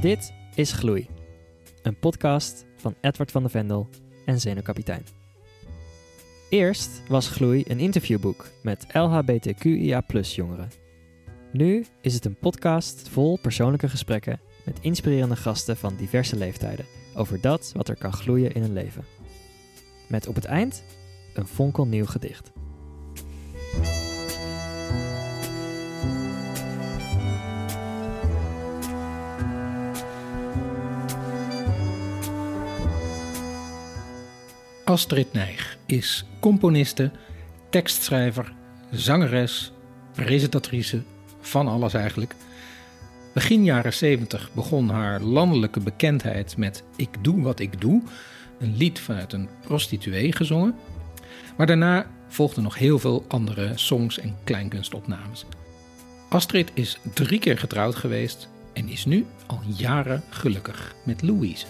Dit is Gloei, een podcast van Edward van de Vendel en Zenuwkapitein. Eerst was Gloei een interviewboek met LHBTQIA jongeren. Nu is het een podcast vol persoonlijke gesprekken met inspirerende gasten van diverse leeftijden over dat wat er kan gloeien in een leven. Met op het eind een fonkelnieuw gedicht. Astrid Nijg is componiste, tekstschrijver, zangeres, presentatrice, van alles eigenlijk. Begin jaren 70 begon haar landelijke bekendheid met Ik doe wat ik doe, een lied vanuit een prostituee gezongen. Maar daarna volgden nog heel veel andere songs en kleinkunstopnames. Astrid is drie keer getrouwd geweest en is nu al jaren gelukkig met Louise.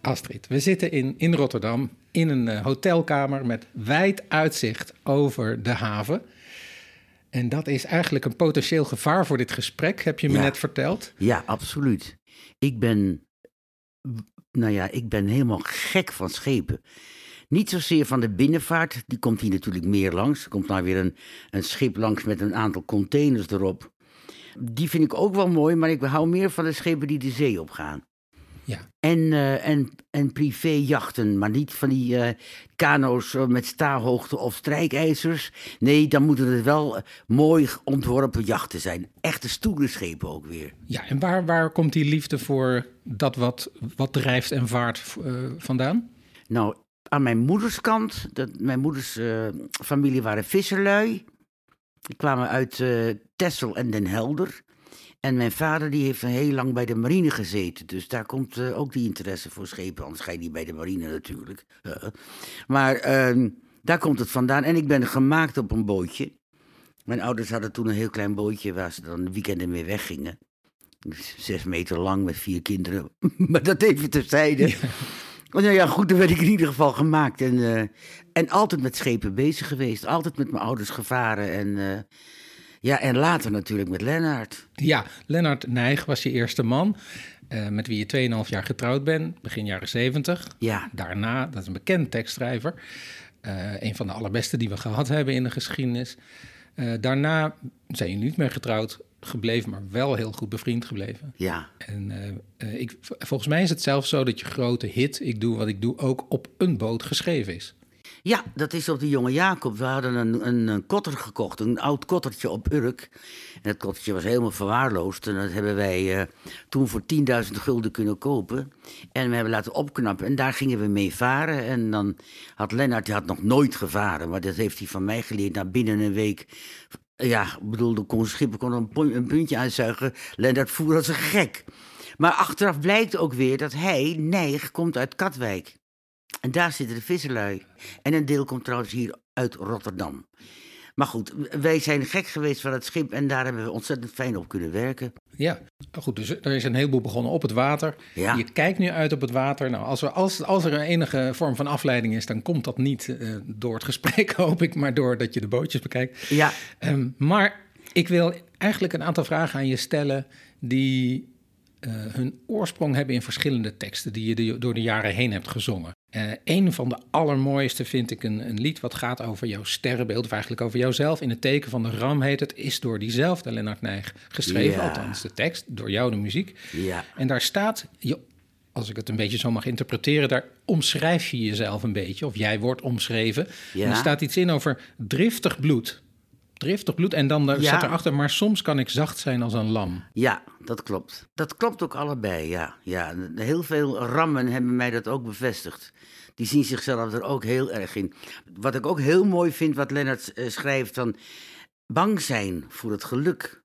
Astrid, we zitten in, in Rotterdam in een uh, hotelkamer met wijd uitzicht over de haven. En dat is eigenlijk een potentieel gevaar voor dit gesprek, heb je me Ja. net verteld. Ja, absoluut. Ik ben, nou ja, ik ben helemaal gek van schepen. Niet zozeer van de binnenvaart, die komt hier natuurlijk meer langs. Er komt nou weer een, een schip langs met een aantal containers erop. Die vind ik ook wel mooi, maar ik hou meer van de schepen die de zee opgaan. Ja. En, eh, en, en privéjachten, maar niet van die eh, kano's eh, met staarhoogte of strijkijzers. Nee, dan moeten het wel mooi ontworpen jachten zijn. Echte stoere schepen ook weer. Ja, en waar, waar komt die liefde voor dat wat, wat drijft en vaart vandaan? Nou, aan mijn moeders kant, dat, mijn moeders familie waren visserlui. Die kwamen uit Texel en Den Helder. En mijn vader die heeft heel lang bij de marine gezeten. Dus daar komt eh, ook die interesse voor schepen. Anders ga je niet bij de marine natuurlijk. Maar ehm, daar komt het vandaan. En ik ben gemaakt op een bootje. Mijn ouders hadden toen een heel klein bootje waar ze dan weekenden mee weggingen. Zes meter lang met vier kinderen. maar dat even terzijde. Oh, nou ja, goed, dan werd ik in ieder geval gemaakt. En, eh, en altijd met schepen bezig geweest. Altijd met mijn ouders gevaren. En, eh, ja, en later natuurlijk met Lennart. Ja, Lennart Nijg was je eerste man, eh, met wie je 2,5 jaar getrouwd bent, begin jaren 70. Ja, Daarna, dat is een bekend tekstschrijver, eh, een van de allerbeste die we gehad hebben in de geschiedenis. Eh, daarna zijn jullie niet meer getrouwd gebleven, maar wel heel goed bevriend gebleven. ja, En ik, volgens mij is het zelfs zo dat je grote hit, Ik Doe Wat Ik Doe, ook op een boot geschreven is. Ja, dat is op de Jonge Jacob. We hadden een, een, kotter gekocht, een oud kottertje op Urk. En dat kottertje was helemaal verwaarloosd. En dat hebben wij eh, toen voor 10.000 gulden kunnen kopen. En we hebben laten opknappen. En daar gingen we mee varen. En dan had Lennart, die had nog nooit gevaren. Maar dat heeft hij van mij geleerd. Na binnen een week Ja, ik bedoel, de kon, kon een, pon- een puntje uitzuigen. Lennart voer als een gek. Maar achteraf blijkt ook weer dat hij, Nijg, komt uit Katwijk. En daar zitten de visserlui. En een deel komt trouwens hier uit Rotterdam. Maar goed, wij zijn gek geweest van het schip en daar hebben we ontzettend fijn op kunnen werken. Ja, goed, dus er is een heleboel begonnen op het water. Ja. Je kijkt nu uit op het water. Nou, als er, als, als er een enige vorm van afleiding is, dan komt dat niet eh, door het gesprek, hoop ik, maar doordat je de bootjes bekijkt. Ja, Ehm, maar ik wil eigenlijk een aantal vragen aan je stellen die eh, hun oorsprong hebben in verschillende teksten die je de- door de jaren heen hebt gezongen. Eh een van de allermooiste vind ik een, een lied wat gaat over jouw sterrenbeeld, of eigenlijk over jouzelf. In het teken van de ram heet het, is door diezelfde Lennart Nijg geschreven, Ja. althans de tekst, door jou de muziek. ja, En daar staat, je, als ik het een beetje zo mag interpreteren, daar omschrijf je jezelf een beetje, of jij wordt omschreven. Ja. En er staat iets in over driftig bloed. Driftig bloed, en dan Ja. staat erachter, maar soms kan ik zacht zijn als een lam. ja, dat klopt. Dat klopt ook allebei, ja. ja. Heel veel rammen hebben mij dat ook bevestigd. Die zien zichzelf er ook heel erg in. Wat ik ook heel mooi vind, wat Lennart eh, schrijft, van bang zijn voor het geluk.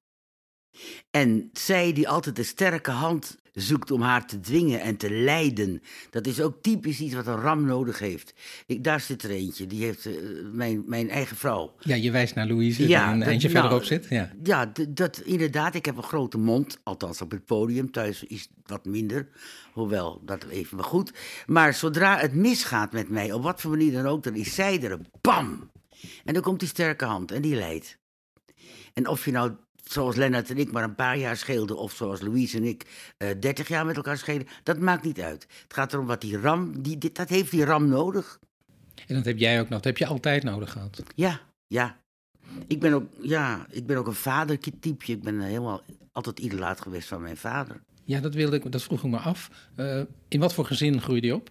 En zij die altijd de sterke hand zoekt om haar te dwingen en te leiden. Dat is ook typisch iets wat een ram nodig heeft. Ik, daar zit er eentje, die heeft eh, mijn, mijn eigen vrouw. Ja, je wijst naar Louise, Ja, die een dat- eentje nou, verderop zit. Ja. Ja, dat inderdaad. Ik heb een grote mond, althans op het podium. Thuis is het wat minder, hoewel dat even maar goed. Maar zodra het misgaat met mij, op wat voor manier dan ook, dan is zij er, bam! En dan komt die sterke hand en die leidt. En of je nou, zoals Lennart en ik, maar een paar jaar scheelden... of zoals Louise en ik eh 30 jaar met elkaar schelen... dat maakt niet uit. Het gaat erom wat die ram... Die, dit, dat heeft die ram nodig. En dat heb jij ook nog. Dat heb je altijd nodig gehad. Ja, ja. Ik ben ook, ja, ik ben ook een vadertype. Ik ben helemaal altijd idolaat geweest van mijn vader. Ja, dat, wilde ik, dat vroeg ik me af. Eh, in wat voor gezin groeide je op?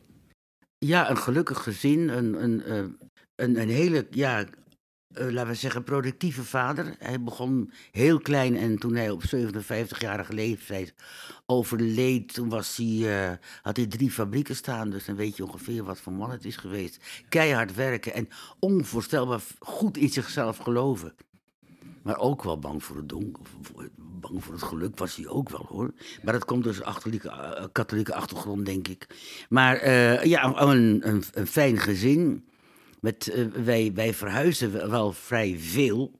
Ja, een gelukkig gezin. Een, een, eh, een, een hele, ja, eh, laten we zeggen, productieve vader. Hij begon heel klein en toen hij op 57-jarige leeftijd overleed, toen was hij, eh, had hij drie fabrieken staan. Dus dan weet je ongeveer wat voor man het is geweest. Keihard werken en onvoorstelbaar goed in zichzelf geloven. Maar ook wel bang voor het donker. Bang voor het geluk was hij ook wel hoor. Maar dat komt dus achterlijke, eh, katholieke achtergrond, denk ik. Maar ja, een, een, een fijn gezin. Met, eh, wij, wij verhuisden wel vrij veel.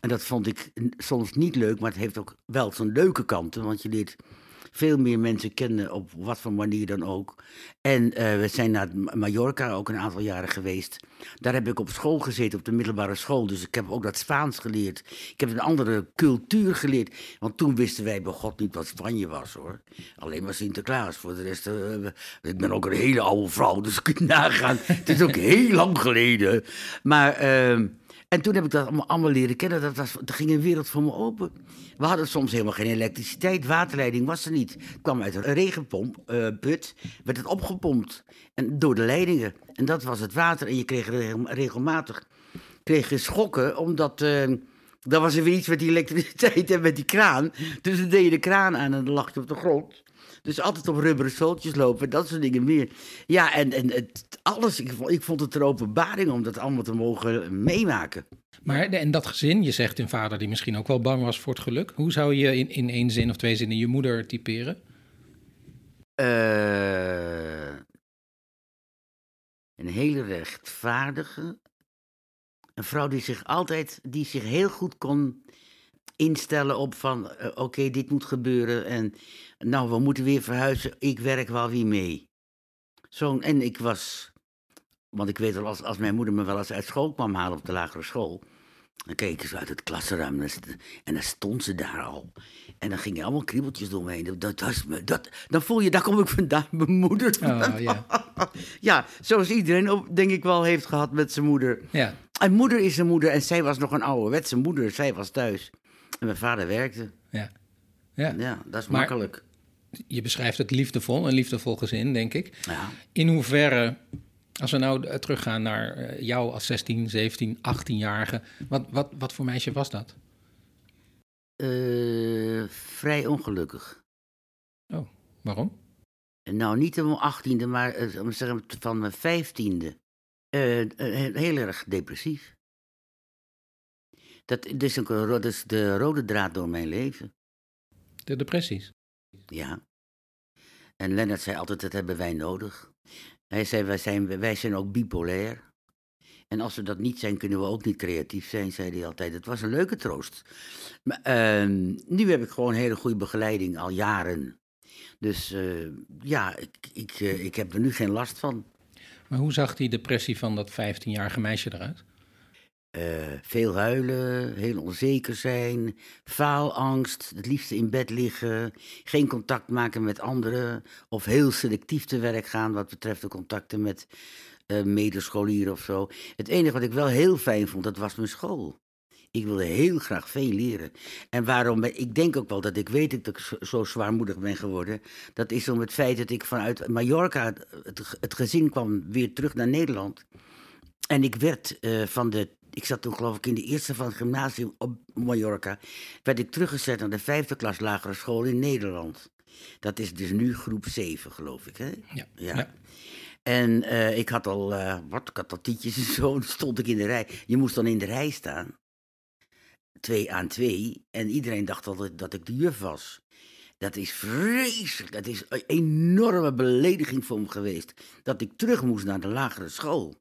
En dat vond ik soms niet leuk, maar het heeft ook wel zijn leuke kanten. Want je leert veel meer mensen kennen op wat voor manier dan ook. En eh, we zijn naar Ma- Mallorca ook een aantal jaren geweest. Daar heb ik op school gezeten, op de middelbare school. Dus ik heb ook dat Spaans geleerd. Ik heb een andere cultuur geleerd. Want toen wisten wij bij God niet wat Spanje was hoor. Alleen maar Sinterklaas. Voor de rest, eh, ik ben ook een hele oude vrouw, dus kun je nagaan. Het is ook heel lang geleden. Maar, ehm, en toen heb ik dat allemaal, leren kennen. Dat was, er ging een wereld voor me open. We hadden soms helemaal geen elektriciteit. Waterleiding was er niet. Het kwam uit een regenpomp, eh, werd het opgepompt. En door de leidingen. En dat was het water. En je kreeg regel- regelmatig kreeg je schokken, omdat... eh dan was er weer iets met die elektriciteit en met die kraan. Dus dan deed je de kraan aan en dan lag je op de grond. Dus altijd op rubberen stoeltjes lopen, dat soort dingen meer. Ja, en, en het, alles, ik, vond- ik vond het een openbaring om dat allemaal te mogen meemaken. Maar en dat gezin, je zegt een vader die misschien ook wel bang was voor het geluk. Hoe zou je in, in één zin of twee zinnen je moeder typeren? Eh, een hele rechtvaardige. Een vrouw die zich altijd, die zich heel goed kon instellen op van, eh, oké, dit moet gebeuren en nou, we moeten weer verhuizen, ik werk wel weer mee. Zo'n, en ik was, want ik weet wel, als, als mijn moeder me wel eens uit school kwam halen op de lagere school, dan keken ze uit het klassenruim en dan stond ze daar al. En dan gingen allemaal kriebeltjes door me heen. Dat, was me- dat, dan voel je, daar kom ik vandaan, mijn moeder. Oh, ja. ja, zoals iedereen ook, denk ik wel heeft gehad met zijn moeder. Ja, En moeder is een moeder en zij was nog een ouderwetse moeder. Zij was thuis. En mijn vader werkte. ja. ja. Ja, dat is Maar- makkelijk. Je beschrijft het liefdevol, een liefdevol gezin, denk ik. Ja. In hoeverre, als we nou eh, teruggaan naar eh, jou als 16, 17, 18-jarige, wat, wat, wat voor meisje was dat? Eh, vrij ongelukkig. Oh, waarom? Nou, niet om mijn achttiende, maar eh, om te zeggen, van mijn vijftiende. Eh, eh, heel erg depressief. Dat, is ook dat is de rode draad door mijn leven. De depressies. Ja. En Lennart zei altijd, dat hebben wij nodig. Hij zei, wij zijn, wij zijn ook bipolair. En als we dat niet zijn, kunnen we ook niet creatief zijn, zei hij altijd. Het was een leuke troost. Maar, ehm, nu heb ik gewoon hele goede begeleiding, al jaren. Dus eh, ja, ik, ik, eh, ik heb er nu geen last van. Maar hoe zag die depressie van dat 15-jarige meisje eruit? Eh, veel huilen, heel onzeker zijn, faalangst, het liefste in bed liggen, geen contact maken met anderen of heel selectief te werk gaan wat betreft de contacten met eh medescholieren of zo. Het enige wat ik wel heel fijn vond, dat was mijn school. Ik wilde heel graag veel leren. En waarom, ik denk ook wel dat ik weet dat ik zo- zwaarmoedig ben geworden. Dat is om het feit dat ik vanuit Mallorca, het, het, het gezin kwam weer terug naar Nederland. En ik werd eh, van de. Ik zat toen geloof ik in de eerste van het gymnasium op Mallorca. Werd ik teruggezet naar de vijfde klas lagere school in Nederland. Dat is dus nu groep 7, geloof ik. Hè? Ja. Ja. Ja. En eh, ik had al, eh, wat, ik had al tietjes en zo. Stond ik in de rij. Je moest dan in de rij staan. Twee aan twee. En iedereen dacht altijd dat ik de juf was. Dat is vreselijk. Dat is een enorme belediging voor me geweest. Dat ik terug moest naar de lagere school.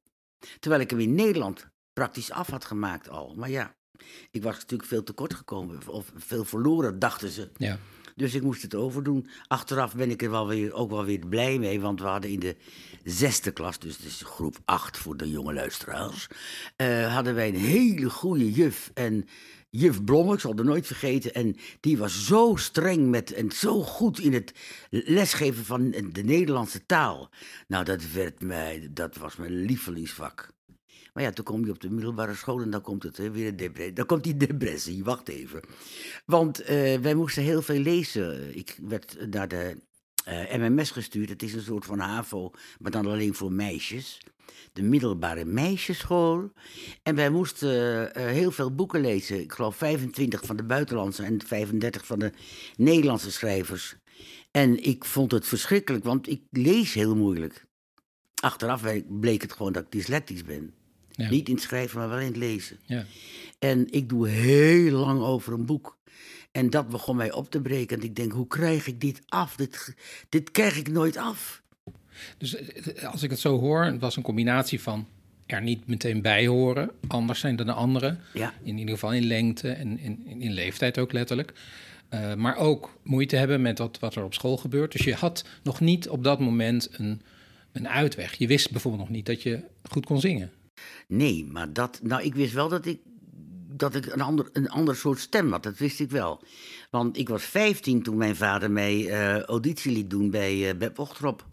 Terwijl ik hem in Nederland praktisch af had gemaakt al. Maar ja, ik was natuurlijk veel tekort gekomen. Of veel verloren, dachten ze. Ja. Dus ik moest het overdoen. Achteraf ben ik er wel weer, ook wel weer blij mee. Want we hadden in de zesde klas, dus het is groep acht voor de jonge luisteraars. eh, hadden wij een hele goede juf. En juf Blom, ik zal er nooit vergeten. En die was zo streng met en zo goed in het lesgeven van de Nederlandse taal. Nou, dat, werd mij, dat was mijn lievelingsvak. Maar ja, toen kom je op de middelbare school en dan komt het hè, weer een depressie. Dan komt die depressie, wacht even. Want eh, wij moesten heel veel lezen. Ik werd naar de eh, MMS gestuurd. Het is een soort van HAVO, maar dan alleen voor meisjes. De middelbare meisjesschool. En wij moesten eh, heel veel boeken lezen. Ik geloof 25 van de buitenlandse en 35 van de Nederlandse schrijvers. En ik vond het verschrikkelijk, want ik lees heel moeilijk. Achteraf bleek het gewoon dat ik dyslectisch ben. Ja. Niet in het schrijven, maar wel in het lezen. Ja. En ik doe heel lang over een boek. En dat begon mij op te breken. En ik denk, hoe krijg ik dit af? Dit, dit krijg ik nooit af. Dus eh, als ik het zo hoor, het was een combinatie van er niet meteen bij horen, anders zijn dan de anderen. Ja. In ieder geval in lengte en in, in leeftijd ook letterlijk. Uh, maar ook moeite hebben met wat, wat er op school gebeurt. Dus je had nog niet op dat moment een, een uitweg. Je wist bijvoorbeeld nog niet dat je goed kon zingen. Nee, maar dat. Nou, ik wist wel dat ik. Dat ik een ander, een ander soort stem had, dat wist ik wel. Want ik was 15 toen mijn vader mij uh, auditie liet doen bij uh, Beb Ochtrop.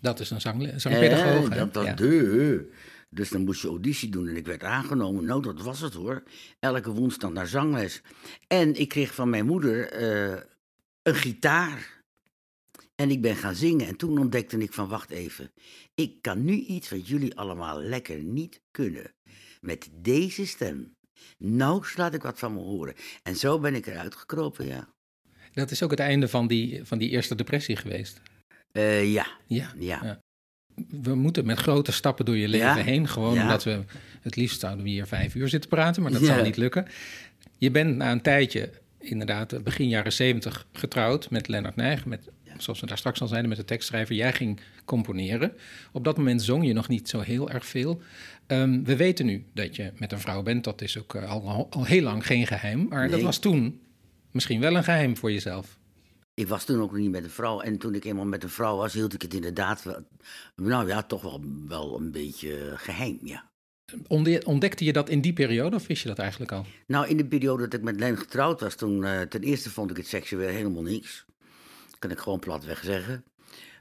Dat is een zang, zangpedagoog. Eh, dat was ja. de. Dus dan moest je auditie doen en ik werd aangenomen. Nou, dat was het hoor. Elke woensdag naar zangles. En ik kreeg van mijn moeder uh, een gitaar. En ik ben gaan zingen. En toen ontdekte ik van, wacht even. Ik kan nu iets wat jullie allemaal lekker niet kunnen. Met deze stem. Nou laat ik wat van me horen. En zo ben ik eruit gekropen, ja. Dat is ook het einde van die, van die eerste depressie geweest. Uh, ja. Ja, ja. ja. We moeten met grote stappen door je leven Ja. heen. Gewoon Ja. omdat we het liefst zouden we hier vijf uur zitten praten, maar dat zal niet lukken. Je bent na een tijdje, inderdaad, begin jaren zeventig, getrouwd met Lennart Nijg. Met, zoals we daar straks al zeiden, met de tekstschrijver. Jij ging componeren. Op dat moment zong je nog niet zo heel erg veel. Ehm, we weten nu dat je met een vrouw bent. Dat is ook eh, al, al heel lang geen geheim. Maar dat was toen misschien wel een geheim voor jezelf. Ik was toen ook nog niet met een vrouw. En toen ik eenmaal met een vrouw was, hield ik het inderdaad wel, nou ja, toch wel, wel een beetje geheim, ja. Ontdekte je dat in die periode of wist je dat eigenlijk al? Nou, in de periode dat ik met Len getrouwd was, toen eh, ten eerste vond ik het seksueel helemaal niks. Kan ik gewoon platweg zeggen.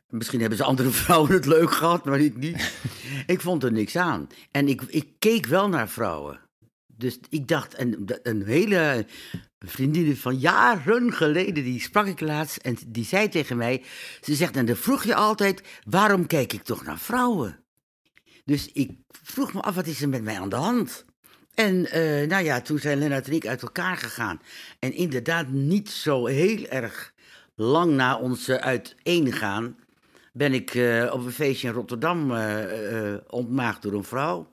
Misschien hebben ze andere vrouwen het leuk gehad, maar ik niet. ik vond er niks aan. En ik, ik keek wel naar vrouwen. Dus ik dacht, en een hele vriendin van jaren geleden, die sprak ik laatst en die zei tegen mij, ze zegt, en dan vroeg je altijd, waarom kijk ik toch naar vrouwen? Dus ik vroeg me af, wat is er met mij aan de hand? En eh, nou ja, toen zijn Lennart en ik uit elkaar gegaan. En inderdaad, niet zo heel erg lang na ons uh, uiteengaan, ben ik eh, op een feestje in Rotterdam eh, eh, ontmaagd door een vrouw.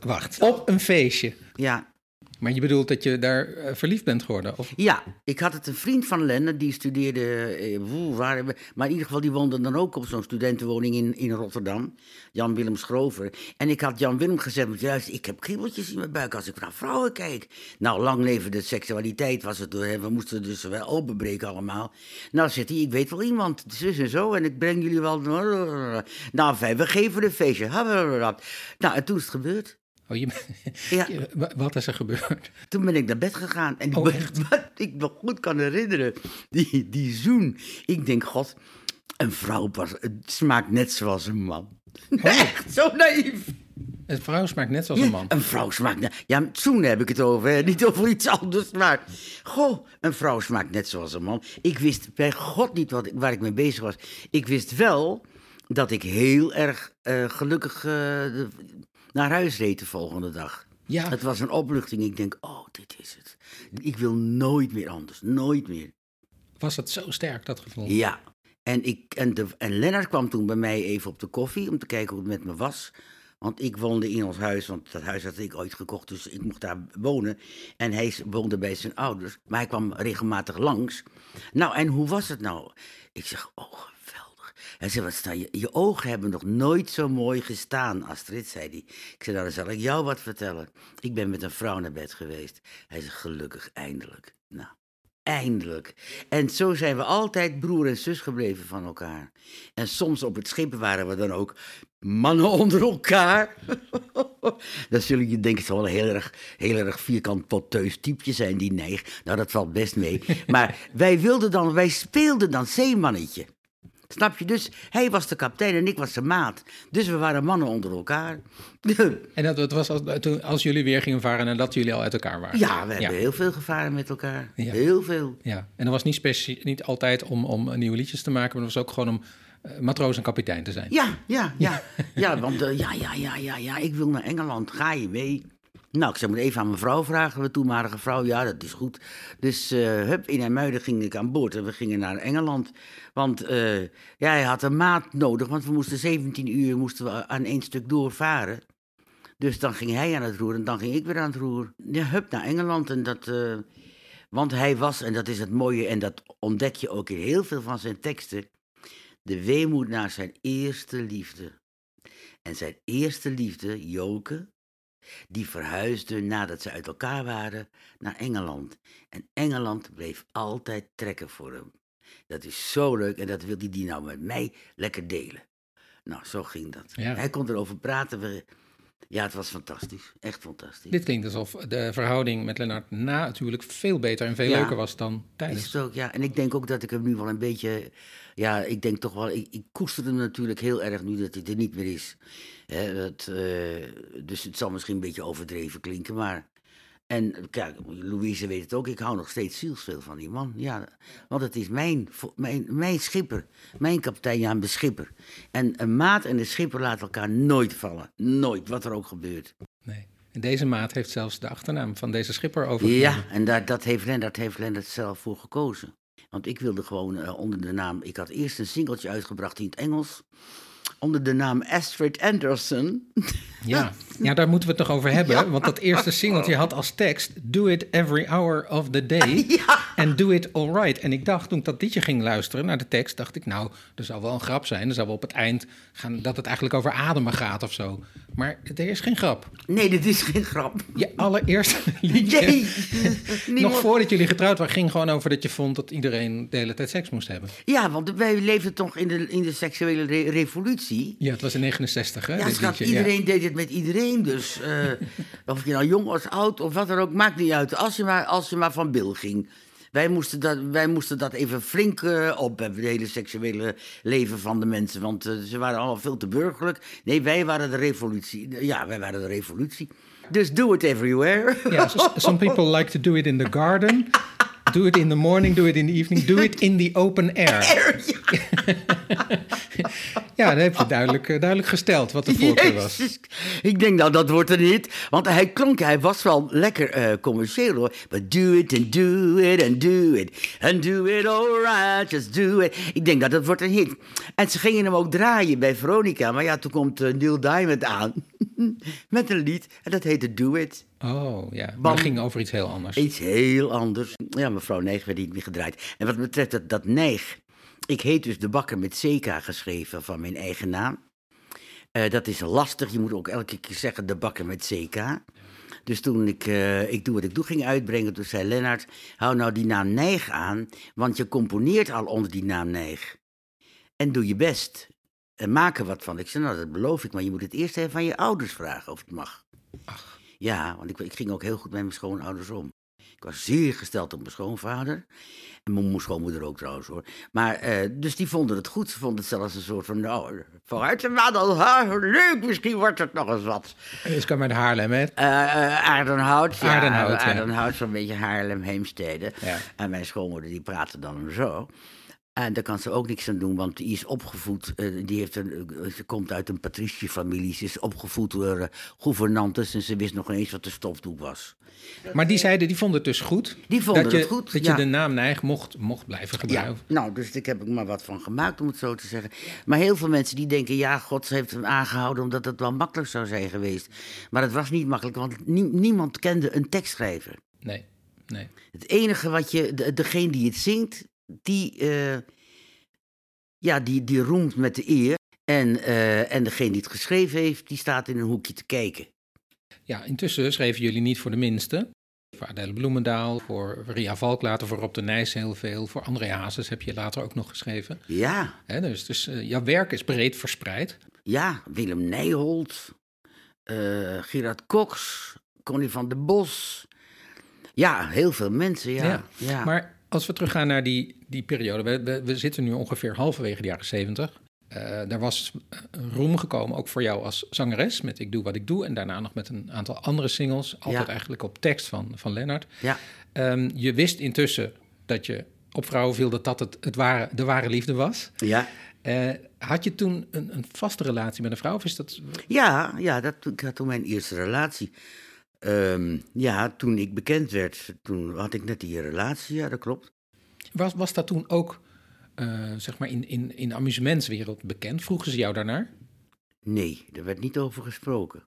Wacht, op een feestje. ja, Maar je bedoelt dat je daar eh, verliefd bent geworden? Of? Ja, ik had het een vriend van Lenne, die studeerde, eh, waar, maar in ieder geval die woonde dan ook op zo'n studentenwoning in, in Rotterdam, Jan Willem Schrover. En ik had Jan Willem gezegd, juist, ik heb kriebeltjes in mijn buik als ik naar vrouwen kijk. Nou, lang leven de seksualiteit was het, hè, we moesten dus wel openbreken allemaal. Nou, zegt hij, ik weet wel iemand, zus en zo, en ik breng jullie wel... Nou, we geven een feestje. Nou, en toen is het gebeurd. Oh, je, Ja. je- wat is er gebeurd? Toen ben ik naar bed gegaan. En ik, Oh, wat ik me goed kan herinneren, die, die zoen. Ik denk, god, een vrouw pas, het smaakt net zoals een man. Echt, zo naïef. Een vrouw smaakt net zoals een man. Een vrouw smaakt net... Ja, zoenen heb ik het over, hè, niet over iets anders. Maar, goh, een vrouw smaakt net zoals een man. Ik wist bij god niet wat, waar ik mee bezig was. Ik wist wel dat ik heel erg eh, gelukkig eh, naar huis reed de volgende dag. Ja, Het was een opluchting. Ik denk, oh, dit is het. Ik wil nooit meer anders. Nooit meer. was het zo sterk, dat gevoel? Ja. En, ik, en, de, en Lennart kwam toen bij mij even op de koffie om te kijken hoe het met me was. Want ik woonde in ons huis, want dat huis had ik ooit gekocht, dus ik mocht daar wonen. En hij woonde bij zijn ouders, maar hij kwam regelmatig langs. Nou, en hoe was het nou? Ik zeg, oh. Hij zei, wat je, je ogen hebben nog nooit zo mooi gestaan, Astrid, zei hij. Ik zei, nou, dan zal ik jou wat vertellen. Ik ben met een vrouw naar bed geweest. Hij zei, gelukkig, eindelijk. Nou, Eindelijk. En zo zijn we altijd broer en zus gebleven van elkaar. En soms op het schip waren we dan ook mannen onder elkaar. dan zullen je denken, het zal wel een heel erg, heel erg vierkant poteus typeje zijn, die neig. Nou, dat valt best mee. Maar wij wilden dan, wij speelden dan zeemannetje. Snap je? Dus hij was de kapitein en ik was de maat. Dus we waren mannen onder elkaar. En dat, dat was als, toen, als jullie weer gingen varen en dat jullie al uit elkaar waren? Ja, we hebben heel veel gevaren met elkaar. Ja. Heel veel. Ja, en dat was niet, specie- niet altijd om, om nieuwe liedjes te maken, maar dat was ook gewoon om eh, matroos en kapitein te zijn. Ja, ja, ja. Ja, want eh, ja, ja, ja, ja, ja, ik wil naar Engeland. Ga je mee? Nou, ik zou moet even aan mijn vrouw vragen, mijn toenmalige vrouw. Ja, dat is goed. Dus eh hup, in Hermuiden ging ik aan boord en we gingen naar Engeland. Want eh, ja, hij had een maat nodig, want we moesten 17 uur moesten we aan één stuk doorvaren. Dus dan ging hij aan het roer en dan ging ik weer aan het roer. Ja, hup, naar Engeland. En dat, eh, want hij was, en dat is het mooie, en dat ontdek je ook in heel veel van zijn teksten, de weemoed naar zijn eerste liefde. En zijn eerste liefde, Joke, die verhuisde nadat ze uit elkaar waren naar Engeland. En Engeland bleef altijd trekken voor hem. Dat is zo leuk en dat wil hij die nou met mij lekker delen. Nou, zo ging dat. Ja. Hij kon erover praten. We, ja, het was fantastisch. Echt fantastisch. Dit klinkt alsof de verhouding met Lennart na natuurlijk veel beter en veel Ja. leuker was dan Is tijdens. het ook, ja. En ik denk ook dat ik hem nu wel een beetje. Ja, ik denk toch wel. Ik, ik koester hem natuurlijk heel erg nu dat hij er niet meer is. Dat, eh, dus het zal misschien een beetje overdreven klinken, maar. En kijk, Louise weet het ook, ik hou nog steeds zielsveel van die man. Ja, want het is mijn, mijn, mijn schipper, mijn kapitein Jan Beschipper. En een maat en een schipper laten elkaar nooit vallen. Nooit, wat er ook gebeurt. Nee. En deze maat heeft zelfs de achternaam van deze schipper overgenomen. Ja, en daar, dat heeft Lennart, heeft Lennart zelf voor gekozen. Want ik wilde gewoon eh, onder de naam... Ik had eerst een singeltje uitgebracht in het Engels. Onder de naam Astrid Anderson. Ja. ja, daar moeten we het nog over hebben. Want dat eerste singeltje had als tekst... Do it every hour of the day. Ja. En do it all right. En ik dacht, toen ik dat liedje ging luisteren naar de tekst... dacht ik, nou, er zal wel een grap zijn. Er zal wel op het eind gaan dat het eigenlijk over ademen gaat of zo. Maar er is geen grap. Nee, dit is geen grap. Je allereerste liedje... Nee. Nog Niemand- voordat jullie getrouwd waren, ging gewoon over dat je vond dat iedereen de hele tijd seks moest hebben. Ja, want wij leefden toch in de, in de seksuele re- revolutie. Ja, het was in 69, hè? Ja, schat, liedje, ja. iedereen deed het met iedereen. Dus eh, of je nou jong was, oud of wat dan ook, maakt niet uit. Als je maar, als je maar van bil ging. Wij moesten dat, wij moesten dat even flink eh, opheffen, het hele seksuele leven van de mensen. Want eh, ze waren allemaal veel te burgerlijk. Nee, wij waren de revolutie. Ja, wij waren de revolutie. Dus do it everywhere. Some people like to do it in the garden. Do it in the morning, do it in the evening, do it in the open air. Ja, dat heb je duidelijk, eh, duidelijk gesteld wat de voorkeur was. Jezus. Ik denk nou, dat wordt een hit. Want hij klonk, hij was wel lekker eh, commercieel hoor. But do it and do it and do it. And do it alright, just do it. Ik denk dat dat wordt een hit. En ze gingen hem ook draaien bij Veronica. Maar ja, toen komt eh, Neil Diamond aan. Met een lied. En dat heette Do It. Oh, ja. Maar Bam. ging over iets heel anders. Iets heel anders. Ja, mevrouw Neig werd niet meer gedraaid. En wat betreft dat, dat Neig. Ik heet dus de bakker met CK geschreven van mijn eigen naam. Eh, dat is lastig. Je moet ook elke keer zeggen de bakker met CK. Dus toen ik, eh, ik Doe Wat Ik Doe ging uitbrengen, toen zei Lennart... hou nou die naam Neig aan, want je componeert al onder die naam Neig. En doe je best. En maak er wat van. Ik zei, nou, dat beloof ik, maar je moet het eerst even van je ouders vragen of het mag. Ach. Ja, want ik, ik ging ook heel goed met mijn schoonouders om. Ik was zeer gesteld op mijn schoonvader. En mijn moe- schoonmoeder ook trouwens hoor. Maar, eh, dus die vonden het goed. Ze vonden het zelfs een soort van, nou, vooruit de madel. ha, Leuk, misschien wordt het nog eens wat. Dus kwam uit Haarlem, hè? Eh, Aardenhout. Ja, Aardenhout, ja. Aardenhout, zo'n beetje Haarlem, Heemstede. Ja. En mijn schoonmoeder die praatte dan zo. En daar kan ze ook niks aan doen, want die is opgevoed. eh, die heeft een, eh, ze komt uit een patriciefamilie. Ze is opgevoed door eh, gouvernantes en ze wist nog eens wat de stofdoek was. Maar die zeiden, die vonden het dus goed. Die vonden dat je, het goed, Dat ja. je de naam Neig mocht, mocht blijven Ja, gebruiken. nou, dus ik heb er maar wat van gemaakt, om het zo te zeggen. Maar heel veel mensen die denken, ja, God heeft hem aangehouden omdat het wel makkelijk zou zijn geweest. Maar het was niet makkelijk, want nie- niemand kende een tekstschrijver. Nee, nee. Het enige wat je, de, degene die het zingt, die, eh, ja, die, die roemt met de eer. En, eh, en degene die het geschreven heeft, die staat in een hoekje te kijken. Ja, intussen schreven jullie niet voor de minste. Voor Adele Bloemendaal, voor Ria Valk later, voor Rob de Nijs heel veel. Voor André Hazes heb je later ook nog geschreven. Ja, dus dus eh, jouw werk is breed verspreid. ja, Willem Nijholt, eh, Gerard Cox, Connie van der Bos. Ja, heel veel mensen, ja. Ja, ja. Maar als we teruggaan naar die, die periode, we, we, we zitten nu ongeveer halverwege de jaren zeventig. Eh er was roem gekomen, ook voor jou als zangeres, met Ik Doe Wat Ik Doe. En daarna nog met een aantal andere singles, altijd Ja. eigenlijk op tekst van, van Lennart. ja. Ehm, je wist intussen dat je op vrouwen viel, dat dat het, het ware, de ware liefde was. Ja, Eh, had je toen een, een vaste relatie met een vrouw? Of is dat... ja, ja dat, ik had toen mijn eerste relatie. Ehm, ja, toen ik bekend werd, toen had ik net die relatie, ja, dat klopt. Was, was dat toen ook eh, zeg maar in, in, in de amusementswereld bekend? Vroegen ze jou daarnaar? Nee, daar werd niet over gesproken.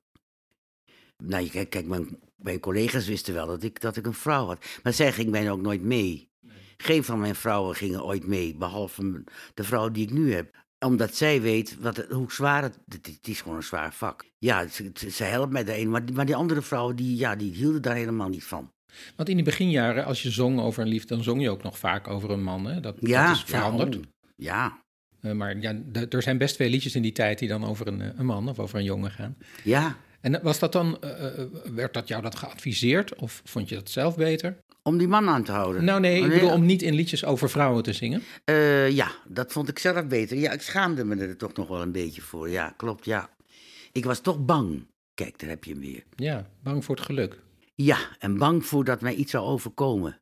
Nou, kijk, kijk mijn, mijn collega's wisten wel dat ik, dat ik een vrouw had. Maar zij ging mij ook nooit mee. Geen van mijn vrouwen gingen ooit mee, behalve de vrouw die ik nu heb. Omdat zij weet wat hoe zwaar het, het, het is gewoon een zwaar vak. Ja, ze, helpt mij daarin, maar, maar die andere vrouwen die, ja, die hielden daar helemaal niet van. Want in die beginjaren, als je zong over een liefde, dan zong je ook nog vaak over een man. Hè? Dat, Ja, dat is veranderd. Ja, oh, ja, Eh, maar ja, er zijn best veel liedjes in die tijd die dan over een, eh, een man of over een jongen gaan. ja. En was dat dan, eh, eh, werd dat jou dat geadviseerd of vond je dat zelf beter? Om die man aan te houden. Nou nee, ik bedoel om niet in liedjes over vrouwen te zingen. Eh, ja, dat vond ik zelf beter. Ja, ik schaamde me er toch nog wel een beetje voor. Ja, klopt, ja. Ik was toch bang. Kijk, daar heb je hem weer. Ja, bang voor het geluk. Ja, en bang voor dat mij iets zou overkomen.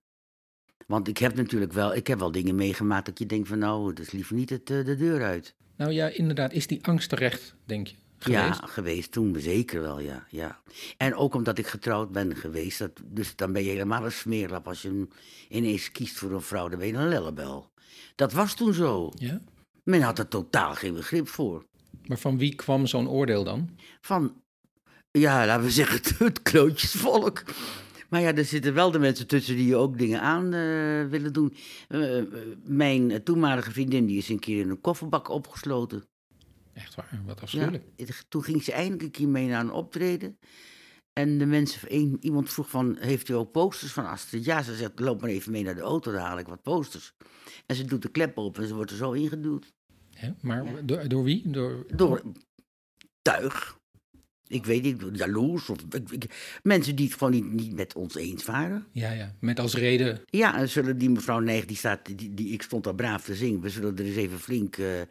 Want ik heb natuurlijk wel, ik heb wel dingen meegemaakt dat je denkt van nou, dat is liever niet het, eh, de deur uit. Nou ja, inderdaad, is die angst terecht, denk je, Ja, geweest? toen, zeker wel, ja, ja. En ook omdat ik getrouwd ben geweest, dat, dus dan ben je helemaal een smeerlap als je ineens kiest voor een vrouw, dan ben je een lellebel. Dat was toen zo. Ja? Men had er totaal geen begrip voor. Maar van wie kwam zo'n oordeel dan? van, ja, laten we zeggen, het, klootjesvolk. Maar ja, er zitten wel de mensen tussen die ook dingen aan eh, willen doen. Eh, eh, mijn toenmalige vriendin die is een keer in een kofferbak opgesloten. Echt waar, wat afschuwelijk. toen ging ze eindelijk een keer mee naar een optreden. En de mensen, een, iemand vroeg van, heeft u ook posters van Astrid? Ja, ze zegt, loop maar even mee naar de auto, dan haal ik wat posters. En ze doet de klep open en ze wordt er zo ingeduwd. Hè? Maar Ja. door, door wie? Door... Door tuig. Ik weet niet, jaloers of ik- ik- mensen die het gewoon niet, niet met ons eens waren. Ja, ja, met als reden... Ja, en zullen die mevrouw Neig, die staat, die, die, ik stond daar braaf te zingen. We zullen er eens even flink, eh,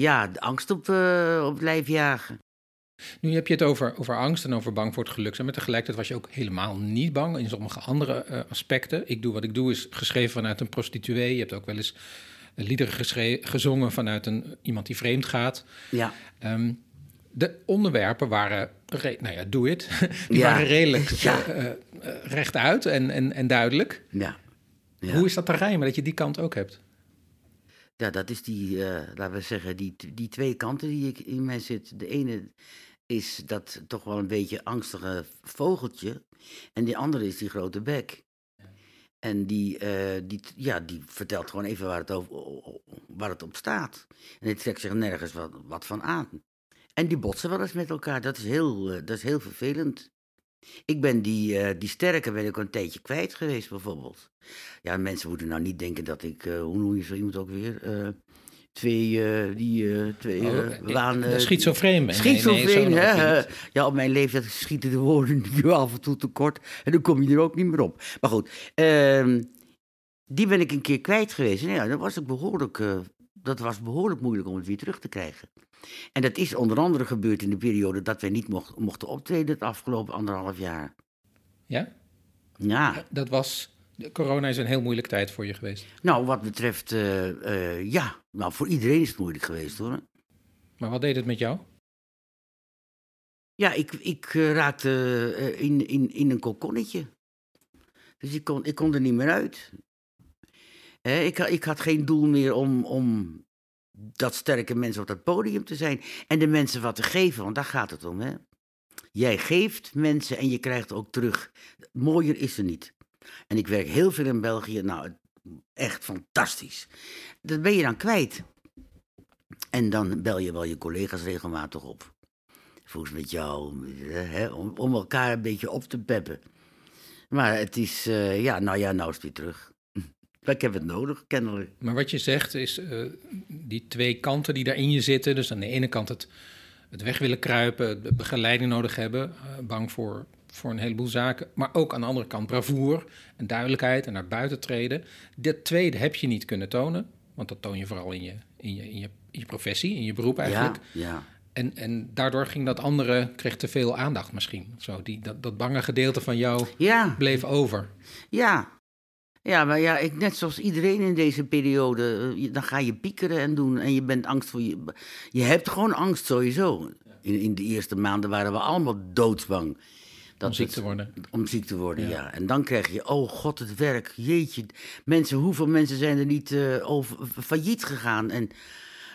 ja, de angst op, eh, op het lijf jagen. Nu heb je het over, over angst en over bang voor het geluk zijn. Maar tegelijkertijd was je ook helemaal niet bang in sommige andere eh, aspecten. Ik doe wat ik doe is geschreven vanuit een prostituee. Je hebt ook wel eens eh, liederen gezongen vanuit een, iemand die vreemd gaat. Ja, Ehm, de onderwerpen waren, re- nou ja, doe het. Die Ja. waren redelijk Ja. eh, rechtuit en, en, en duidelijk. ja. ja. Hoe is dat te rijmen dat je die kant ook hebt? Ja, dat is die, eh, laten we zeggen, die, die twee kanten die ik in mij zit. De ene is dat toch wel een beetje angstige vogeltje. En die andere is die grote bek. En die, eh, die, ja, die vertelt gewoon even waar het, over, waar het op staat. En die trekt zich nergens wat, wat van aan. En die botsen wel eens met elkaar. Dat is heel, eh, dat is heel vervelend. Ik ben die, eh, die sterke ben ik al een tijdje kwijt geweest, bijvoorbeeld. Ja, mensen moeten nou niet denken dat ik, eh, hoe noem je zo iemand ook weer? Eh, twee, die, twee, Oh, waan... eh, schizofreen ben. Nee, nee, Schizofreen, zo hè? Ja, op mijn leeftijd schieten de woorden nu af en toe tekort. En dan kom je er ook niet meer op. Maar goed, ehm, die ben ik een keer kwijt geweest. En ja, dat was, ik behoorlijk, eh, dat was behoorlijk moeilijk om het weer terug te krijgen. En dat is onder andere gebeurd in de periode dat wij niet mocht- mochten optreden het afgelopen anderhalf jaar. Ja? Ja, Dat was... Corona is een heel moeilijke tijd voor je geweest. nou wat betreft, eh, eh, ja, nou voor iedereen is het moeilijk geweest hoor. Maar wat deed het met jou? Ja, ik, ik eh, raakte eh, in, in, in een kokonnetje. Dus ik kon, ik kon er niet meer uit. Ik, ik had geen doel meer om, om dat sterke mensen op dat podium te zijn. En de mensen wat te geven, want daar gaat het om. Hè? Jij geeft mensen en je krijgt ook terug. Mooier is er niet. En ik werk heel veel in België. Nou, echt fantastisch. Dat ben je dan kwijt. En dan bel je wel je collega's regelmatig op. Volgens met jou, hè, om, om elkaar een beetje op te peppen. Maar het is, eh, ja, nou ja, nou is het weer terug. Ik heb het nodig, kennelijk. Maar wat je zegt is, eh, die twee kanten die daar in je zitten. Dus aan de ene kant het, het weg willen kruipen, de begeleiding nodig hebben, eh, bang voor, voor een heleboel zaken. Maar ook aan de andere kant bravoer en duidelijkheid en naar buiten treden. Dat tweede heb je niet kunnen tonen, want dat toon je vooral in je, in je, in je, in je professie, in je beroep eigenlijk. Ja, ja. En, en daardoor ging dat andere, kreeg te veel aandacht misschien. Zo, die, dat, dat bange gedeelte van jou Ja, bleef over. ja. Ja, maar ja, ik, net zoals iedereen in deze periode, eh, dan ga je piekeren en doen. En je bent angst voor je. Je hebt gewoon angst sowieso. In, in de eerste maanden waren we allemaal doodsbang. Dat Om ziek te worden. Om ziek te worden, Ja. ja. En dan krijg je, oh god, het werk. Jeetje, mensen, hoeveel mensen zijn er niet eh, over, failliet gegaan? En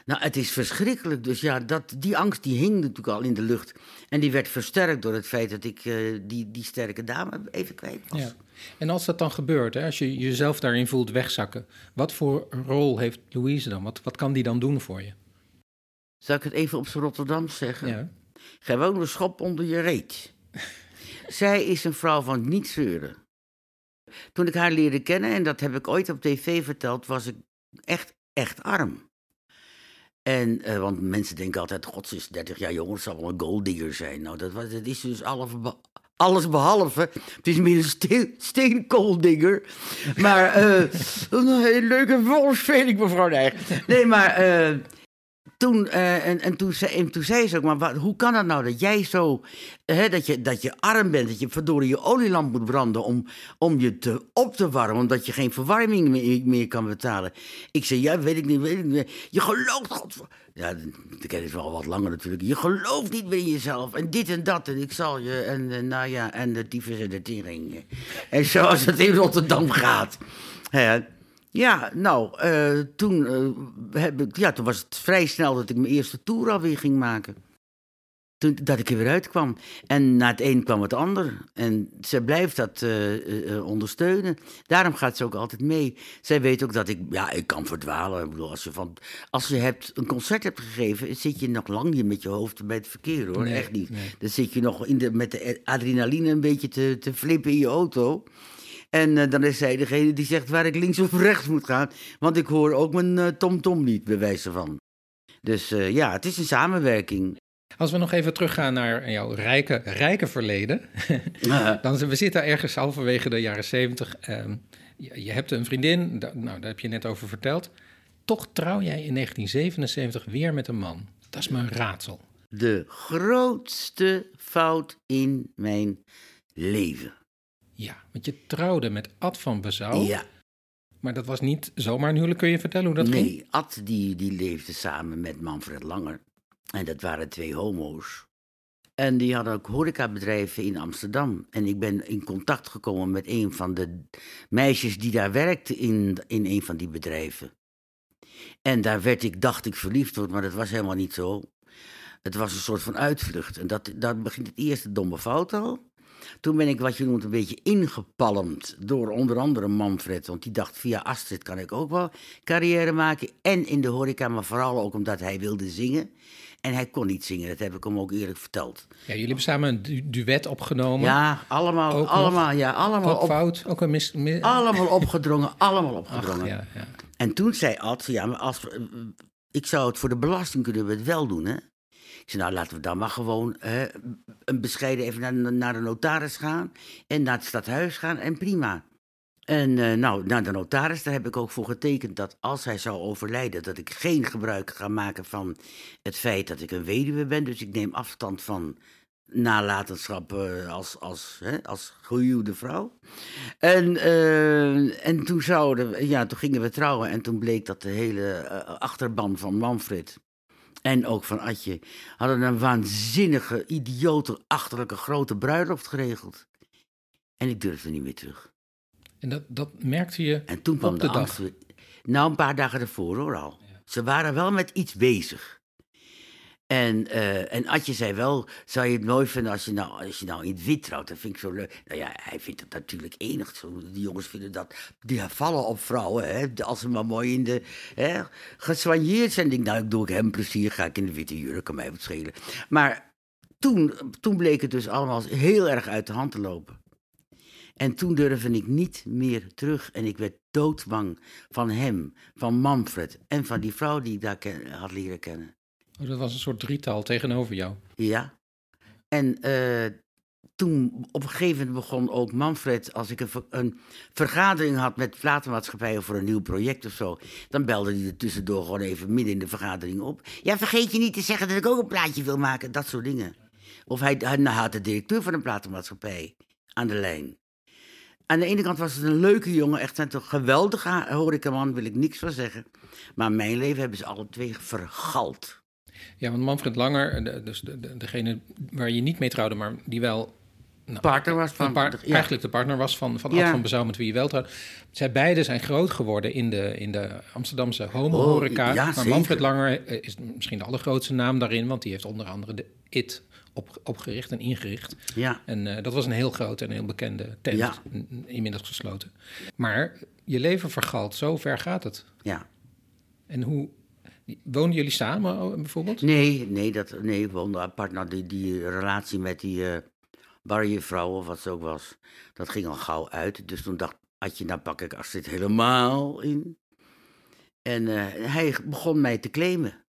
nou, het is verschrikkelijk. Dus ja, dat, die angst die hing natuurlijk al in de lucht. En die werd versterkt door het feit dat ik eh, die, die sterke dame even kwijt was. Ja. En als dat dan gebeurt, hè, als je jezelf daarin voelt wegzakken, wat voor rol heeft Louise dan? Wat, wat kan die dan doen voor je? Zal ik het even op zijn Rotterdam zeggen? Ja. Gewoon een schop onder je reet. Zij is een vrouw van niet zeuren. Toen ik haar leerde kennen, en dat heb ik ooit op tv verteld, was ik echt, echt arm. En, eh, want mensen denken altijd, god, ze is 30 jaar jonger, zal wel een golddigger zijn. Nou, dat, was, dat is dus alles, alles behalve. Het is meer een steen, steenkooldigger. Maar, eh, een hele leuke volksveling, mevrouw Nijg. Nee, maar... eh, eh, en, en, toen, zei, en toen zei ze ook, maar hoe kan dat nou dat jij zo, hè, dat, je, dat je arm bent, dat je verdorie je olielamp moet branden om, om je te, op te warmen, omdat je geen verwarming meer, kan betalen. Ik zei, ja, weet ik niet, weet ik niet. Je gelooft, godver... Ja, dat ken ik wel wat langer natuurlijk. Je gelooft niet meer in jezelf en dit en dat en ik zal je, en eh, nou ja, en de tyfus en de tering. En zoals het in Rotterdam gaat. Hè. Ja, nou, eh, toen, eh, heb ik, ja, toen was het vrij snel dat ik mijn eerste tour alweer ging maken. Toen, dat ik er weer uitkwam. En na het een kwam het ander. En ze blijft dat eh, ondersteunen. Daarom gaat ze ook altijd mee. Zij weet ook dat ik, ja, ik kan verdwalen. Ik bedoel, als je, van, als je hebt, een concert hebt gegeven, zit je nog lang niet met je hoofd bij het verkeer, hoor. Nee, Echt niet. nee. Dan zit je nog in de, met de adrenaline een beetje te, te flippen in je auto. En eh, dan is zij degene die zegt waar ik links of rechts moet gaan. Want ik hoor ook mijn eh, tom-tom niet, bij wijze van. Dus eh, ja, het is een samenwerking. Als we nog even teruggaan naar jouw rijke, rijke verleden. dan, we zitten ergens halverwege de jaren zeventig. Ehm, je, hebt een vriendin, nou, daar heb je net over verteld. Toch trouw jij in 1977 weer met een man. Dat is een raadsel. De grootste fout in mijn leven. Ja, want je trouwde met Ad van Bezouw. Ja, Maar dat was niet zomaar een huwelijk. Kun je vertellen hoe dat ging? nee, Ad die, die leefde samen met Manfred Langer. En dat waren twee homo's. En die hadden ook horecabedrijven in Amsterdam. En ik ben in contact gekomen met een van de meisjes die daar werkte in, in een van die bedrijven. En daar werd ik, dacht ik, verliefd op, maar dat was helemaal niet zo. Het was een soort van uitvlucht. En dat, daar begint het eerste domme fout al. Toen ben ik wat je noemt een beetje ingepalmd door onder andere Manfred. Want die dacht, via Astrid kan ik ook wel carrière maken. En in de horeca, maar vooral ook omdat hij wilde zingen. En hij kon niet zingen, dat heb ik hem ook eerlijk verteld. Ja, jullie hebben samen een du- duet opgenomen. Ja, allemaal, Ook nog? allemaal, ja, allemaal, Ook fout. Ook een mis... mis- allemaal opgedrongen, allemaal Ach, opgedrongen. ja, ja. En toen zei Ad, ja, maar als, ik zou het voor de belasting kunnen we het wel doen, hè? Ik zei, nou, laten we dan maar gewoon een bescheiden even naar, naar de notaris gaan en naar het stadhuis gaan en prima. En eh, nou, naar de notaris, daar heb ik ook voor getekend dat als hij zou overlijden, dat ik geen gebruik ga maken van het feit dat ik een weduwe ben. Dus ik neem afstand van nalatenschap eh, als, als, hè, als gehuwde vrouw. En, eh, en toen, zouden, ja, toen gingen we trouwen en toen bleek dat de hele achterban van Manfred en ook van Atje hadden een waanzinnige, idiote, achterlijke grote bruiloft geregeld. En ik durfde niet meer terug. En dat, dat merkte je En toen kwam op de, dag. Nou, een paar dagen ervoor hoor al. Ze waren wel met iets bezig. En, eh en Adje zei wel, zou je het mooi vinden als je, nou, als je nou in het wit trouwt? Dat vind ik zo leuk. Nou ja, hij vindt het natuurlijk enig. Die jongens vinden dat, die vallen op vrouwen, hè, als ze maar mooi in de, hè, gesoigneerd zijn. Denk, nou, ik doe ik hem plezier, ga ik in de witte jurk, kan mij wat schelen. Maar toen, toen bleek het dus allemaal heel erg uit de hand te lopen. En toen durfde ik niet meer terug. En ik werd doodbang van hem, van Manfred en van die vrouw die ik daar had leren kennen. Oh, dat was een soort drietal tegenover jou. Ja. En eh, toen op een gegeven moment begon ook Manfred, als ik een, een vergadering had met platenmaatschappijen voor een nieuw project of zo, dan belde hij er tussendoor gewoon even midden in de vergadering op. Ja, vergeet je niet te zeggen dat ik ook een plaatje wil maken, dat soort dingen. Of hij, hij nou, had de directeur van een platenmaatschappij aan de lijn. Aan de ene kant was het een leuke jongen, echt een geweldige horecaman, wil ik niks van zeggen. Maar mijn leven hebben ze alle twee vergald. Ja, want Manfred Langer, de- dus de, de- degene waar je niet mee trouwde, maar die wel... nou, Partner was van... een paar- ja. Eigenlijk de partner was van, van. Ad van Bezouw, met wie je wel trouwde. Zij beiden zijn groot geworden in de, in de Amsterdamse homo-horeca. Oh, ja, maar. Manfred Langer eh, is misschien de allergrootste naam daarin, want die heeft onder andere de IT op, opgericht en ingericht. Ja. En eh, dat was een heel grote en heel bekende tent, Ja. inmiddels gesloten. Maar je leven vergalt, zo ver gaat het. Ja. En hoe... Woonden jullie samen oh, bijvoorbeeld? Nee, nee, dat, nee, ik woonde apart. Nou, die, die relatie met die eh barrevrouw of wat ze ook was, dat ging al gauw uit. Dus toen dacht Adje, nou pak ik Astrid helemaal in. En eh, hij begon mij te claimen.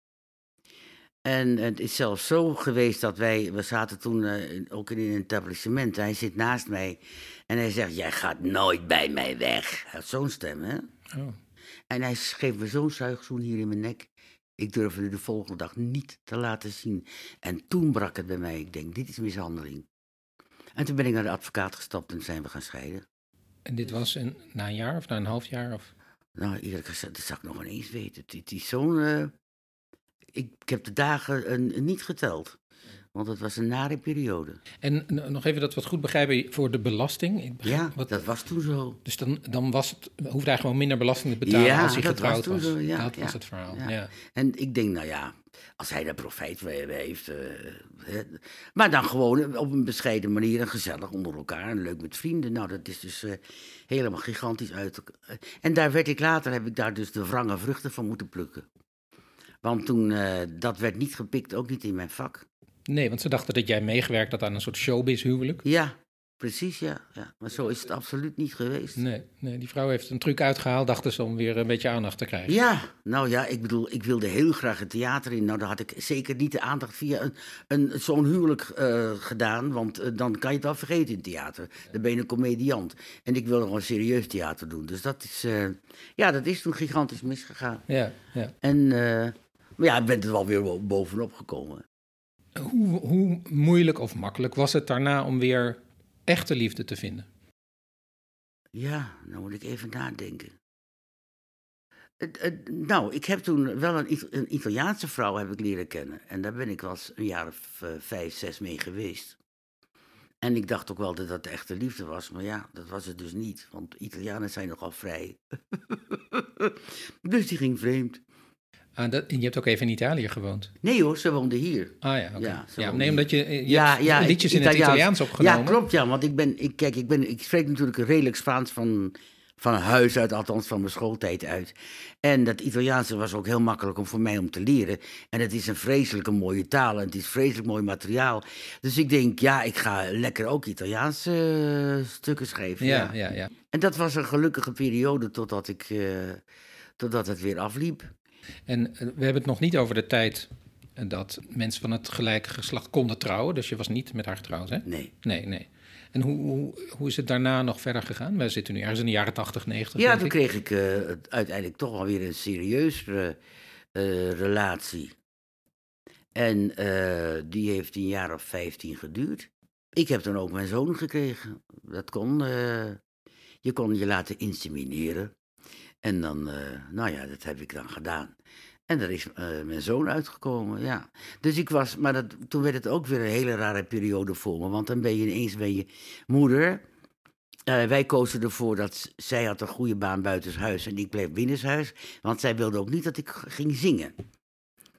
En het is zelfs zo geweest dat wij, we zaten toen eh, ook in een etablissement. Hij zit naast mij en hij zegt, jij gaat nooit bij mij weg. Hij had zo'n stem, hè. Oh. En hij geeft me zo'n zuigzoen hier in mijn nek. Ik durfde de volgende dag niet te laten zien. En toen brak het bij mij. Ik denk, dit is mishandeling. En toen ben ik naar de advocaat gestapt en zijn we gaan scheiden. En dit was een, na een jaar of na een half jaar? Of? Nou, eerlijk gezegd, dat zou ik nog ineens weten. Het, is zo'n... eh, ik, ik heb de dagen eh, niet geteld. Want het was een nare periode. En nog even dat we het goed begrijpen voor de belasting. Begrijp- Ja, wat- dat was toen zo. Dus dan, dan was het, hoefde hij gewoon minder belasting te betalen Ja, als hij getrouwd was was. zo, ja, dat ja, was het verhaal. Ja. En ik denk, nou ja, als hij daar profijt van heeft. eh, maar dan gewoon op een bescheiden manier en gezellig onder elkaar en leuk met vrienden. Nou, dat is dus eh, helemaal gigantisch uit. En daar werd ik later, heb ik daar dus de wrange vruchten van moeten plukken. Want toen, eh, dat werd niet gepikt, ook niet in mijn vak. Nee, want ze dachten dat jij meegewerkt had aan een soort showbiz huwelijk. Ja, precies, ja. ja. Maar zo is het absoluut niet geweest. Nee, nee, die vrouw heeft een truc uitgehaald, dachten ze, om weer een beetje aandacht te krijgen. Ja, nou ja, ik bedoel, ik wilde heel graag het theater in. Nou, dan had ik zeker niet de aandacht via een, een, zo'n huwelijk eh, gedaan. Want eh, dan kan je het al vergeten in het theater. Dan ben je een comediant. En ik wilde gewoon serieus theater doen. Dus dat is, eh, ja, dat is toen gigantisch misgegaan. Ja, ja. En, maar ja, ik ben er wel weer bo- bovenop gekomen. Hoe, hoe moeilijk of makkelijk was het daarna om weer echte liefde te vinden? Ja, nou moet ik even nadenken. Nou, ik heb toen wel een, It- een Italiaanse vrouw heb ik leren kennen. En daar ben ik wel eens een jaar of eh, vijf, zes mee geweest. En ik dacht ook wel dat dat echte liefde was. Maar ja, dat was het dus niet. Want Italianen zijn nogal vrij. dus die ging vreemd. Ah, dat, en je hebt ook even in Italië gewoond. Nee hoor, ze woonde hier. Ah ja, oké. Ja, nee, omdat je, je Ja, ja, liedjes in het Italiaans. Italiaans opgenomen. Ja, klopt ja. Want ik ben, ik, kijk, ik, ben, ik spreek natuurlijk redelijk Spaans van, van huis uit, althans van mijn schooltijd uit. En dat Italiaanse was ook heel makkelijk om voor mij om te leren. En het is een vreselijke mooie taal en het is vreselijk mooi materiaal. Dus ik denk, ja, ik ga lekker ook Italiaanse eh, stukken schrijven. Ja, ja, ja. En dat was een gelukkige periode totdat, ik, eh, totdat het weer afliep. En eh, we hebben het nog niet over de tijd eh, dat mensen van het gelijke geslacht konden trouwen. Dus je was niet met haar getrouwd, hè? Nee. Nee, nee. En hoe, hoe, hoe is het daarna nog verder gegaan? Wij zitten nu ergens in de jaren 80, 90. Ja, toen ik. kreeg ik eh, uiteindelijk toch wel weer een serieuzere relatie. En die heeft een jaar of vijftien geduurd. Ik heb dan ook mijn zoon gekregen. Dat kon. je kon je laten insemineren. En dan, eh, nou ja, dat heb ik dan gedaan. En daar is eh, mijn zoon uitgekomen, ja. Dus ik was, maar dat, toen werd het ook weer een hele rare periode voor me. Want dan ben je ineens ben je moeder. Eh, wij kozen ervoor dat zij had een goede baan buitenshuis en ik bleef binnenshuis. Want zij wilde ook niet dat ik ging zingen.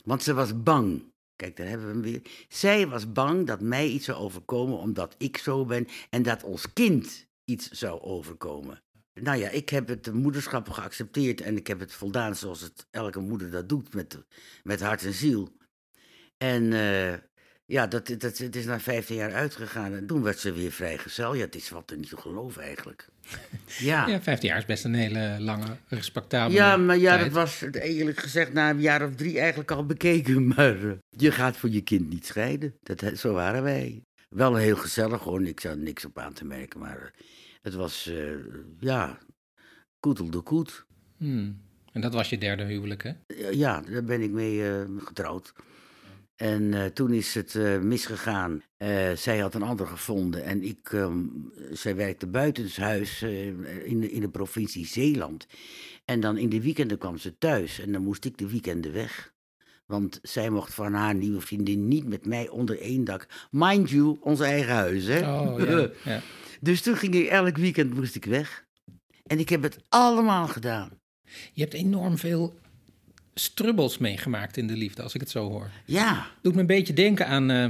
Want ze was bang. Kijk, daar hebben we hem weer. Zij was bang dat mij iets zou overkomen omdat ik zo ben en dat ons kind iets zou overkomen. Nou ja, ik heb het moederschap geaccepteerd en ik heb het voldaan zoals het elke moeder dat doet met, met hart en ziel. En eh, Ja, dat, dat, het is na 15 jaar uitgegaan. En toen werd ze weer vrijgezel. Ja, het is wat er niet te geloven eigenlijk. Ja. Ja, 15 jaar is best een hele lange, respectabele Ja, maar ja, tijd. dat was eerlijk gezegd na een jaar of drie eigenlijk al bekeken. Maar eh, je gaat voor je kind niet scheiden. Dat, zo waren wij. Wel heel gezellig hoor, niks, aan, niks op aan te merken. Maar eh, het was, eh, ja, koetel de koet. Hmm. En dat was je derde huwelijk, hè? Ja, daar ben ik mee eh, getrouwd. En eh, toen is het misgegaan. Zij had een ander gevonden en ik, ehm, zij werkte buitenshuis in, de, in de provincie Zeeland. En dan in de weekenden kwam ze thuis en dan moest ik de weekenden weg. Want zij mocht van haar nieuwe vriendin niet met mij onder één dak. Mind you, ons eigen huis, hè? Oh, ja. ja. Dus toen ging ik elk weekend moest ik weg. En ik heb het allemaal gedaan. Je hebt enorm veel strubbels meegemaakt in de liefde, als ik het zo hoor. Ja, Doet me een beetje denken aan, eh,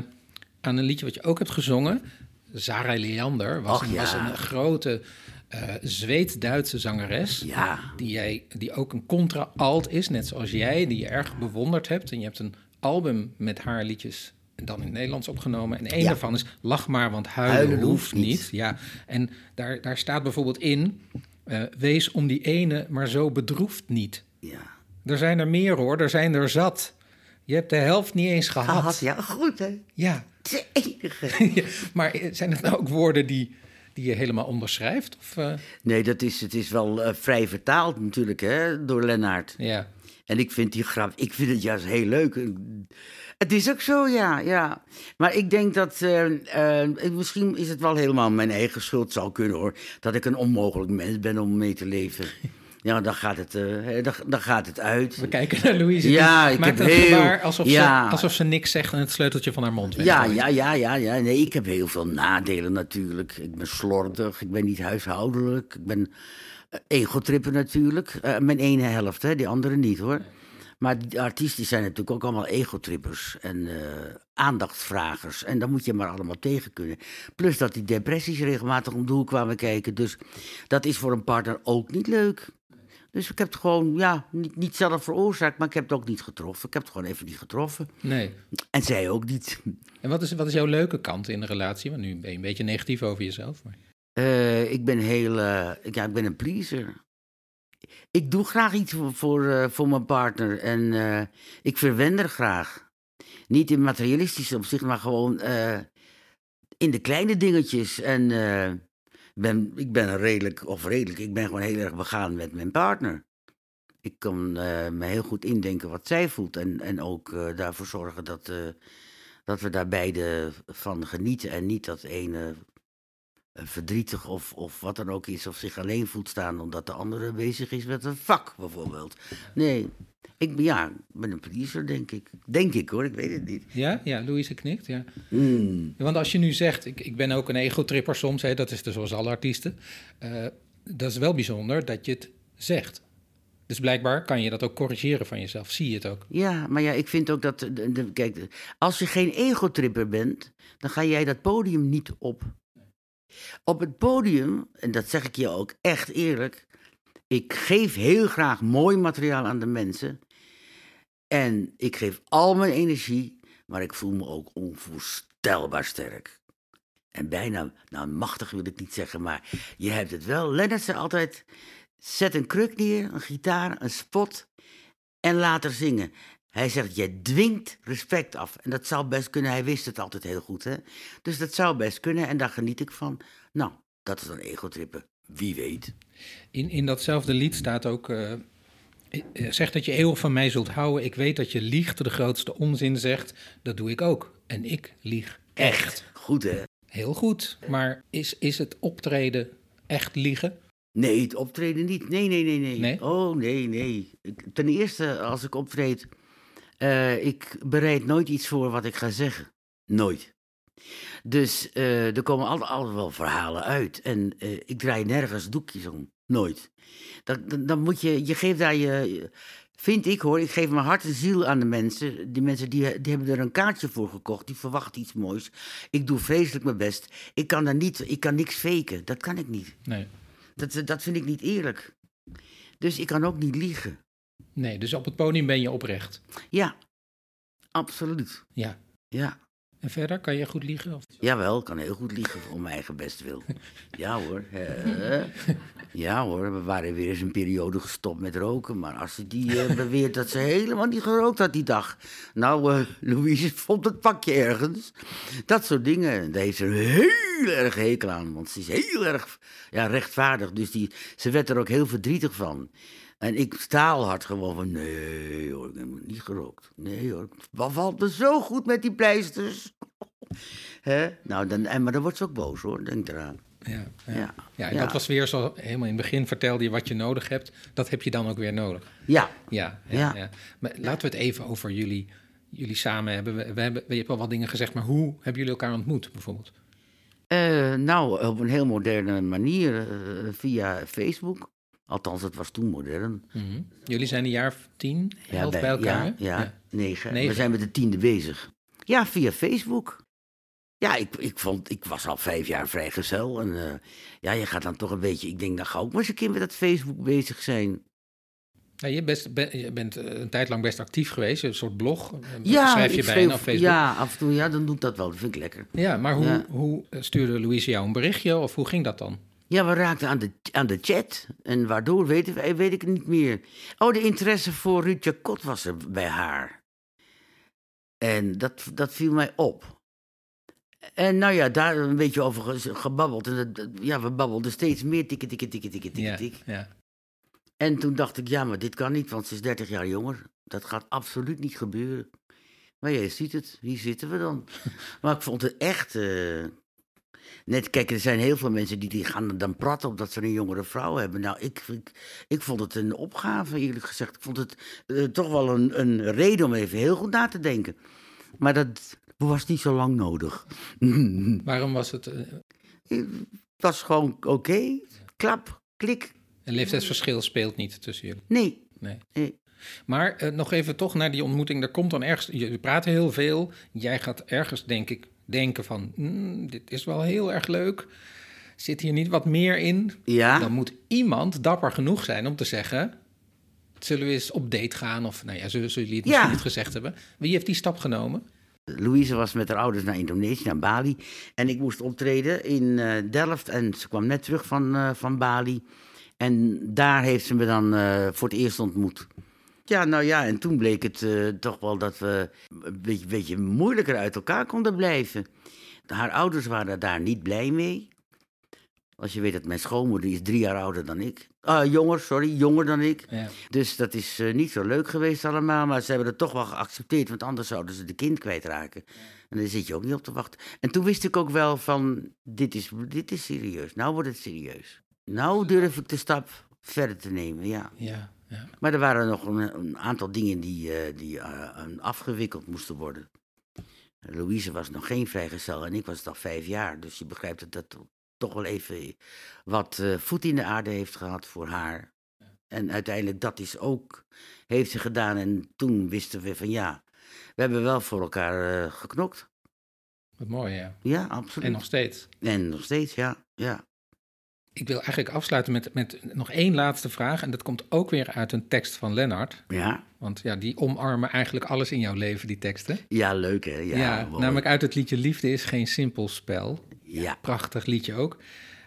aan een liedje wat je ook hebt gezongen. Sarah Leander was, Och, een, was een grote eh Zweed-Duitse zangeres. ja. Die, jij, die ook een contra-alt is, net zoals jij, die je erg bewonderd hebt. En je hebt een album met haar liedjes dan in het Nederlands opgenomen. En een Ja. daarvan is Lach maar, want huilen, Huilen hoeft niet. niet. Ja, en daar, daar staat bijvoorbeeld in... eh, wees om die ene, maar zo bedroefd niet. ja. Er zijn er meer hoor, er zijn er zat. Je hebt de helft niet eens gehad. Gehad, ja, goed hè. Ja, Het is de enige. Ja, maar eh, zijn het nou ook woorden die, die je helemaal onderschrijft? Of, eh, Nee, dat is, het is wel vrij vertaald natuurlijk, hè, door Lennart. ja. En ik vind die grap, ik vind het juist heel leuk. Het is ook zo, ja, ja. Maar ik denk dat, eh, eh, misschien is het wel helemaal mijn eigen schuld, zou kunnen hoor. Dat ik een onmogelijk mens ben om mee te leven. Ja, dan gaat het, eh, dan, dan gaat het uit. We kijken naar Louise. Ja, ik maakt heb een heel- gebaar alsof, ja. ze, alsof ze niks zegt en het sleuteltje van haar mond Ja, weggooit. ja, ja, ja, ja. Nee, ik heb heel veel nadelen natuurlijk. Ik ben slordig, ik ben niet huishoudelijk, ik ben egotripper natuurlijk. Eh, mijn ene helft, hè, die andere niet hoor. Maar die artiesten zijn natuurlijk ook allemaal egotrippers en eh aandachtsvragers. En dat moet je maar allemaal tegen kunnen. Plus dat die depressies regelmatig om de hoek kwamen kijken. Dus dat is voor een partner ook niet leuk. Dus ik heb het gewoon, ja, niet, niet zelf veroorzaakt, maar ik heb het ook niet getroffen. Ik heb het gewoon even niet getroffen. Nee. En zij ook niet. En wat is, wat is jouw leuke kant in de relatie? Want nu ben je een beetje negatief over jezelf. Maar... Eh, ik ben heel, eh, ja, ik ben een pleaser. Ik doe graag iets voor, voor, eh, voor mijn partner en ik verwen er graag. Niet in materialistisch opzicht, maar gewoon in de kleine dingetjes. En ben, ik ben redelijk, of redelijk, ik ben gewoon heel erg begaan met mijn partner. Ik kan me heel goed indenken wat zij voelt en, en ook daarvoor zorgen dat, dat we daar beide van genieten en niet dat ene verdrietig of, of wat dan ook is, of zich alleen voelt staan omdat de andere bezig is met een vak bijvoorbeeld. Nee, ik ben, ja, ben een pleaser, denk ik. Denk ik hoor, ik weet het niet. Ja, ja, Louise knikt, ja. Hmm. Want als je nu zegt, ik, ik ben ook een egotripper soms, hè, dat is dus zoals alle artiesten. eh, dat is wel bijzonder dat je het zegt. Dus blijkbaar kan je dat ook corrigeren van jezelf. Zie je het ook? Ja, maar ja, ik vind ook dat. De, de- kijk, als je geen egotripper bent, dan ga jij dat podium niet op. Op het podium, en dat zeg ik je ook echt eerlijk. Ik geef heel graag mooi materiaal aan de mensen. En ik geef al mijn energie, maar ik voel me ook onvoorstelbaar sterk. En bijna, nou machtig wil ik niet zeggen, maar je hebt het wel. Lennart zei altijd, zet een kruk neer, een gitaar, een spot en laat er zingen. Hij zegt, jij dwingt respect af. En dat zou best kunnen, hij wist het altijd heel goed. Hè? Dus dat zou best kunnen en daar geniet ik van. Nou, dat is dan egotrippen. Wie weet. In, in datzelfde lied staat ook... eh, eh, zeg dat je eeuwig van mij zult houden. Ik weet dat je liegt, de grootste onzin zegt. Dat doe ik ook. En ik lieg echt. Goed hè? Heel goed. Maar is, is het optreden echt liegen? Nee, het optreden niet. Nee, nee, nee, nee. Nee? Oh, nee, nee. Ten eerste, als ik optreed, eh, ik bereid nooit iets voor wat ik ga zeggen. Nooit. Dus eh, er komen altijd, altijd wel verhalen uit. En eh, ik draai nergens doekjes om. Nooit. Dan, dan, dan moet je, je geeft daar je, je- vind ik hoor, ik geef mijn hart en ziel aan de mensen. Die mensen die, die hebben er een kaartje voor gekocht, die verwachten iets moois. Ik doe vreselijk mijn best. Ik kan daar niet, ik kan niks faken, dat kan ik niet. Nee. Dat, dat vind ik niet eerlijk. Dus ik kan ook niet liegen. Nee, dus op het podium ben je oprecht. Ja, absoluut. Ja. Ja. En verder, kan je goed liegen? Of? Jawel, ik kan heel goed liegen om mijn eigen best wil. Ja hoor. ja hoor, we waren weer eens een periode gestopt met roken. Maar als ze die eh, beweert dat ze helemaal niet gerookt had die dag. Nou, eh, Louise vond het pakje ergens. Dat soort dingen. Daar heeft ze een heel erg hekel aan. Want ze is heel erg ja, rechtvaardig. Dus die, ze werd er ook heel verdrietig van. En ik staalhard gewoon van, nee hoor, ik heb niet gerookt. Nee hoor, wat valt me zo goed met die pleisters. Hè? Nou, dan, en, maar dan wordt ze ook boos hoor, denk eraan. Ja, ja. Ja. ja, en Ja. dat was weer zo, helemaal in het begin vertelde je wat je nodig hebt. Dat heb je dan ook weer nodig. Ja, Ja, ja. Maar laten we het even over jullie, jullie samen hebben. We, we hebben. Je hebt al wat dingen gezegd, maar hoe hebben jullie elkaar ontmoet bijvoorbeeld? Eh, nou, op een heel moderne manier, eh, via Facebook. Althans, het was toen modern. Mhm. Jullie zijn een jaar of tien, elf bij, bij- elkaar, Ja, hè? ja, Negen. Negen. We zijn met de tiende bezig. Ja, via Facebook. Ja, ik, ik, vond, ik was al vijf jaar vrijgezel. En eh, ja, je gaat dan toch een beetje... Ik denk, dan ga ik ook maar eens een keer met dat Facebook bezig zijn. Ja, je, best, ben- je bent eh, een tijd lang best actief geweest, een soort blog. eh, Ja, schrijf je schreef- op Facebook. Ja, af en toe, ja, dan doe ik dat wel. Dat vind ik lekker. Ja, maar hoe, Ja. hoe stuurde Louise jou een berichtje of hoe ging dat dan? Ja, we raakten aan de, aan de chat. En waardoor, weet, ik- weet ik niet meer. Oh, de interesse voor Ruud Jacot was er bij haar. En dat, dat viel mij op. En nou ja, daar een beetje over ge- gebabbeld. En dat- ja, we babbelden steeds meer. Tikken, tikken, tikken, tikken, tikken, tik. ja. En toen dacht ik, ja, maar dit kan niet, want ze is 30 jaar jonger. Dat gaat absoluut niet gebeuren. Maar jij ziet het, hier zitten we dan. maar ik vond het echt... eh, Net, kijk, er zijn heel veel mensen die, die gaan dan praten omdat ze een jongere vrouw hebben. Nou, ik, ik, ik vond het een opgave, eerlijk gezegd. Ik vond het eh, toch wel een, een reden om even heel goed na te denken. Maar dat was niet zo lang nodig. Waarom was het eh, het was gewoon oké. Klap, klik. een leeftijdsverschil speelt niet tussen jullie? Nee, Nee. nee. Maar eh, nog even toch naar die ontmoeting. Er komt dan ergens, jullie praten heel veel. Jij gaat ergens, denk ik, denken van, "Hmm, dit is wel heel erg leuk. Zit hier niet wat meer in? Ja, Dan moet iemand dapper genoeg zijn om te zeggen, zullen we eens op date gaan? Of, nou ja, zullen, zullen jullie het Ja. misschien niet gezegd hebben? Wie heeft die stap genomen? Louise was met haar ouders naar Indonesië, naar Bali. En ik moest optreden in eh, Delft. En ze kwam net terug van, eh, van Bali. En daar heeft ze me dan eh, voor het eerst ontmoet. Ja, nou ja, en toen bleek het eh, toch wel dat we een beetje, beetje moeilijker uit elkaar konden blijven. Haar ouders waren daar niet blij mee. Als je weet dat mijn schoonmoeder is drie jaar ouder dan ik. Ah, jonger, sorry, jonger dan ik. Ja. Dus dat is eh, niet zo leuk geweest allemaal, maar ze hebben het toch wel geaccepteerd, want anders zouden ze de kind kwijtraken. En daar zit je ook niet op te wachten. En toen wist ik ook wel van, dit is, dit is serieus, nou wordt het serieus. Nou durf ik de stap verder te nemen, ja. Ja, ja. Maar er waren nog een, een aantal dingen die, eh, die eh, afgewikkeld moesten worden. Louise was nog geen vrijgezel en ik was nog vijf jaar, dus je begrijpt dat dat toch wel even wat eh, voet in de aarde heeft gehad voor haar. En uiteindelijk dat is ook, heeft ze gedaan. En toen wisten we van ja, we hebben wel voor elkaar geknokt. Wat mooi, ja. Ja, absoluut. En nog steeds. En nog steeds, ja. ja. Ik wil eigenlijk afsluiten met, met nog één laatste vraag. En dat komt ook weer uit een tekst van Lennart. Ja, Want ja, die omarmen eigenlijk alles in jouw leven, die teksten. ja leuk hè. Ja, Ja, namelijk uit het liedje Liefde is geen simpel spel. Ja, Prachtig liedje ook.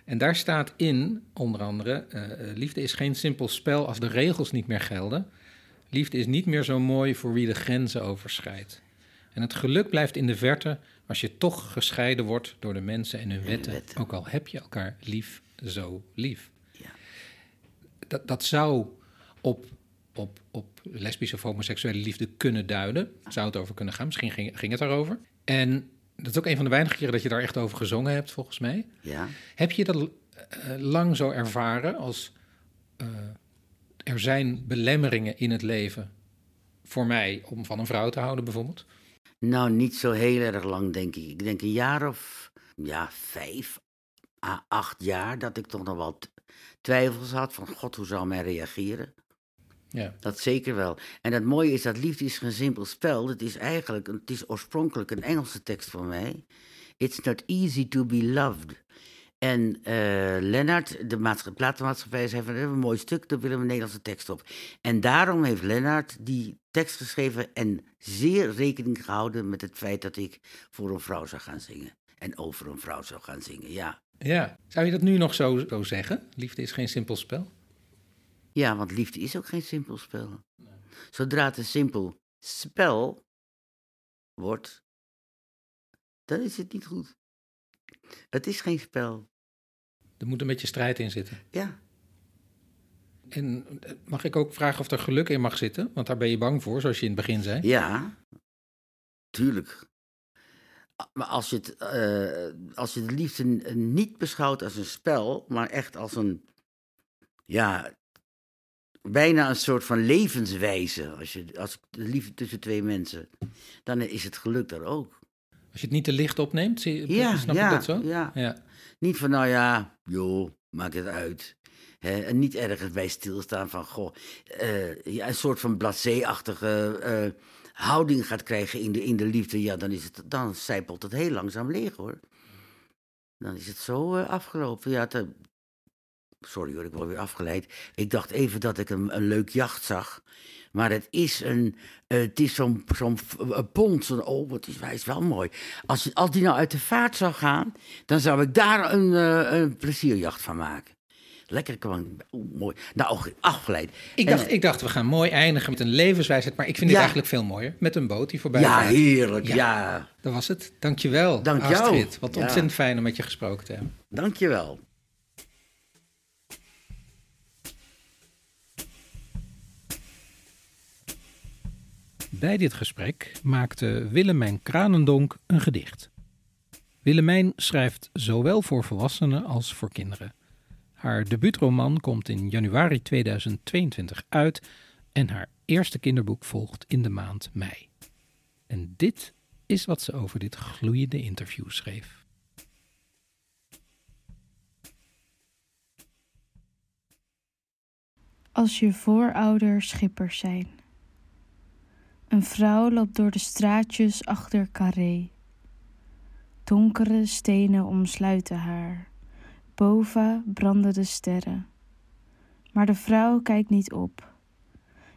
En daar staat in, onder andere, eh, eh, liefde is geen simpel spel als de regels niet meer gelden. Liefde is niet meer zo mooi voor wie de grenzen overschrijdt. En het geluk blijft in de verte als je toch gescheiden wordt door de mensen en hun wetten. Ook al heb je elkaar lief, zo lief. Ja. Dat, dat zou op, op, op lesbische of homoseksuele liefde kunnen duiden. Zou het over kunnen gaan. Misschien ging, ging het daarover. En dat is ook een van de weinige keren dat je daar echt over gezongen hebt, volgens mij. ja. Heb je dat eh, lang zo ervaren als eh, er zijn belemmeringen in het leven voor mij om van een vrouw te houden, bijvoorbeeld? Nou, niet zo heel erg lang, denk ik. Ik denk een jaar of ja, vijf acht jaar dat ik toch nog wel twijfels had van God, hoe zou mij reageren? Ja, Dat zeker wel. En het mooie is dat liefde is geen simpel spel. Het is eigenlijk, het is oorspronkelijk een Engelse tekst van mij. It's not easy to be loved. En eh Lennart, de maatschappij, platenmaatschappij, zei van, we een mooi stuk, daar willen we een Nederlandse tekst op. En daarom heeft Lennart die tekst geschreven en zeer rekening gehouden met het feit dat ik voor een vrouw zou gaan zingen. En over een vrouw zou gaan zingen, ja. Ja. Zou je dat nu nog zo, zo zeggen? Liefde is geen simpel spel. Ja, want liefde is ook geen simpel spel. Zodra het een simpel spel wordt, dan is het niet goed. Het is geen spel. Er moet een beetje strijd in zitten. Ja, En eh, mag ik ook vragen of er geluk in mag zitten? Want daar ben je bang voor, zoals je in het begin zei. ja, tuurlijk. Maar als je, het, eh, als je de liefde niet beschouwt als een spel, maar echt als een, ja, bijna een soort van levenswijze. Als, je, als de liefde tussen twee mensen, dan is het geluk daar ook. Als je het niet te licht opneemt, zie, Ja, snap ja, je dat zo? ja. ja. Niet van, nou ja, joh, maakt het uit. En niet ergens bij stilstaan van, goh, eh, ja, een soort van blasé-achtige eh, houding gaat krijgen in de, in de liefde. Ja, dan, is het, dan zijpelt het heel langzaam leeg, hoor. Dan is het zo eh, afgelopen. Ja, sorry hoor, ik word weer afgeleid. Ik dacht even dat ik een, een leuk jacht zag. Maar het is een, eh, het is zo'n een pont. Oh, wat is, hij is wel mooi. Als, als die nou uit de vaart zou gaan, dan zou ik daar een, eh, een plezierjacht van maken. Lekker kwam. Oh, mooi. Nou, afgeleid. Ik, En, dacht, ik dacht, we gaan mooi eindigen met een levenswijsheid. Maar ik vind dit eigenlijk veel mooier. Met een boot die voorbij ja, vaart. heerlijk. Ja. Ja. Dat was het. Dankjewel, Dank jou. Astrid. Wat Ja. ontzettend fijn om met je gesproken te hebben. Dankjewel. Bij dit gesprek maakte Willemijn Kranendonk een gedicht. Willemijn schrijft zowel voor volwassenen als voor kinderen. Haar debuutroman komt in januari 2022 uit en haar eerste kinderboek volgt in de maand mei. En dit is wat ze over dit gloeiende interview schreef. als je voorouders schippers zijn. Een vrouw loopt door de straatjes achter Carré. Donkere stenen omsluiten haar. Boven branden de sterren. Maar de vrouw kijkt niet op.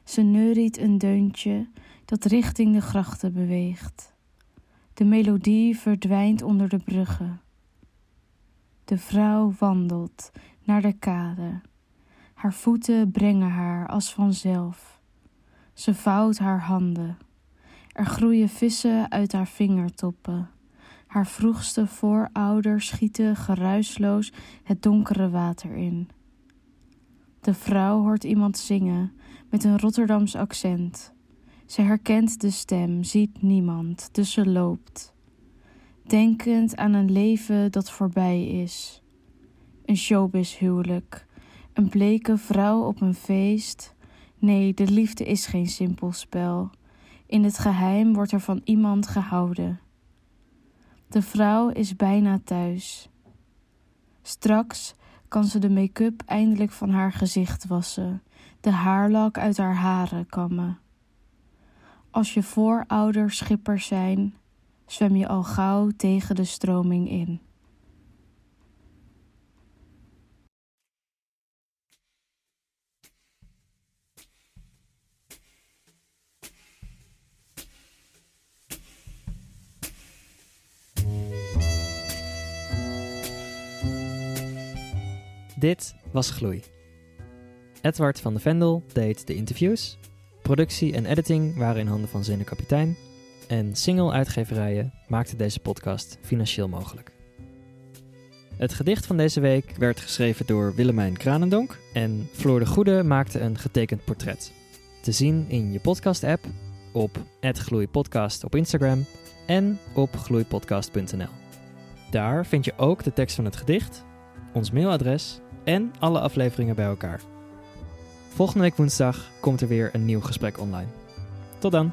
Ze neuriet een deuntje dat richting de grachten beweegt. De melodie verdwijnt onder de bruggen. De vrouw wandelt naar de kade. Haar voeten brengen haar als vanzelf. Ze vouwt haar handen. Er groeien vissen uit haar vingertoppen. Haar vroegste voorouders schieten geruisloos het donkere water in. De vrouw hoort iemand zingen met een Rotterdams accent. Ze herkent de stem, ziet niemand, dus ze loopt. Denkend aan een leven dat voorbij is. Een showbiz-huwelijk een bleke vrouw op een feest. Nee, de liefde is geen simpel spel. In het geheim wordt er van iemand gehouden. De vrouw is bijna thuis. Straks kan ze de make-up eindelijk van haar gezicht wassen, de haarlak uit haar haren kammen. Als je voorouders schippers zijn, zwem je al gauw tegen de stroming in. Dit was Gloei. Edward van de Vendel deed de interviews. Productie en editing waren in handen van Zene Kapitein. En single-uitgeverijen maakten deze podcast financieel mogelijk. Het gedicht van deze week werd geschreven door Willemijn Kranendonk en Floor de Goede maakte een getekend portret. Te zien in je podcast-app, op @gloeipodcast op Instagram en op gloeipodcast.nl. Daar vind je ook de tekst van het gedicht, ons mailadres en alle afleveringen bij elkaar. Volgende week woensdag komt er weer een nieuw gesprek online. Tot dan!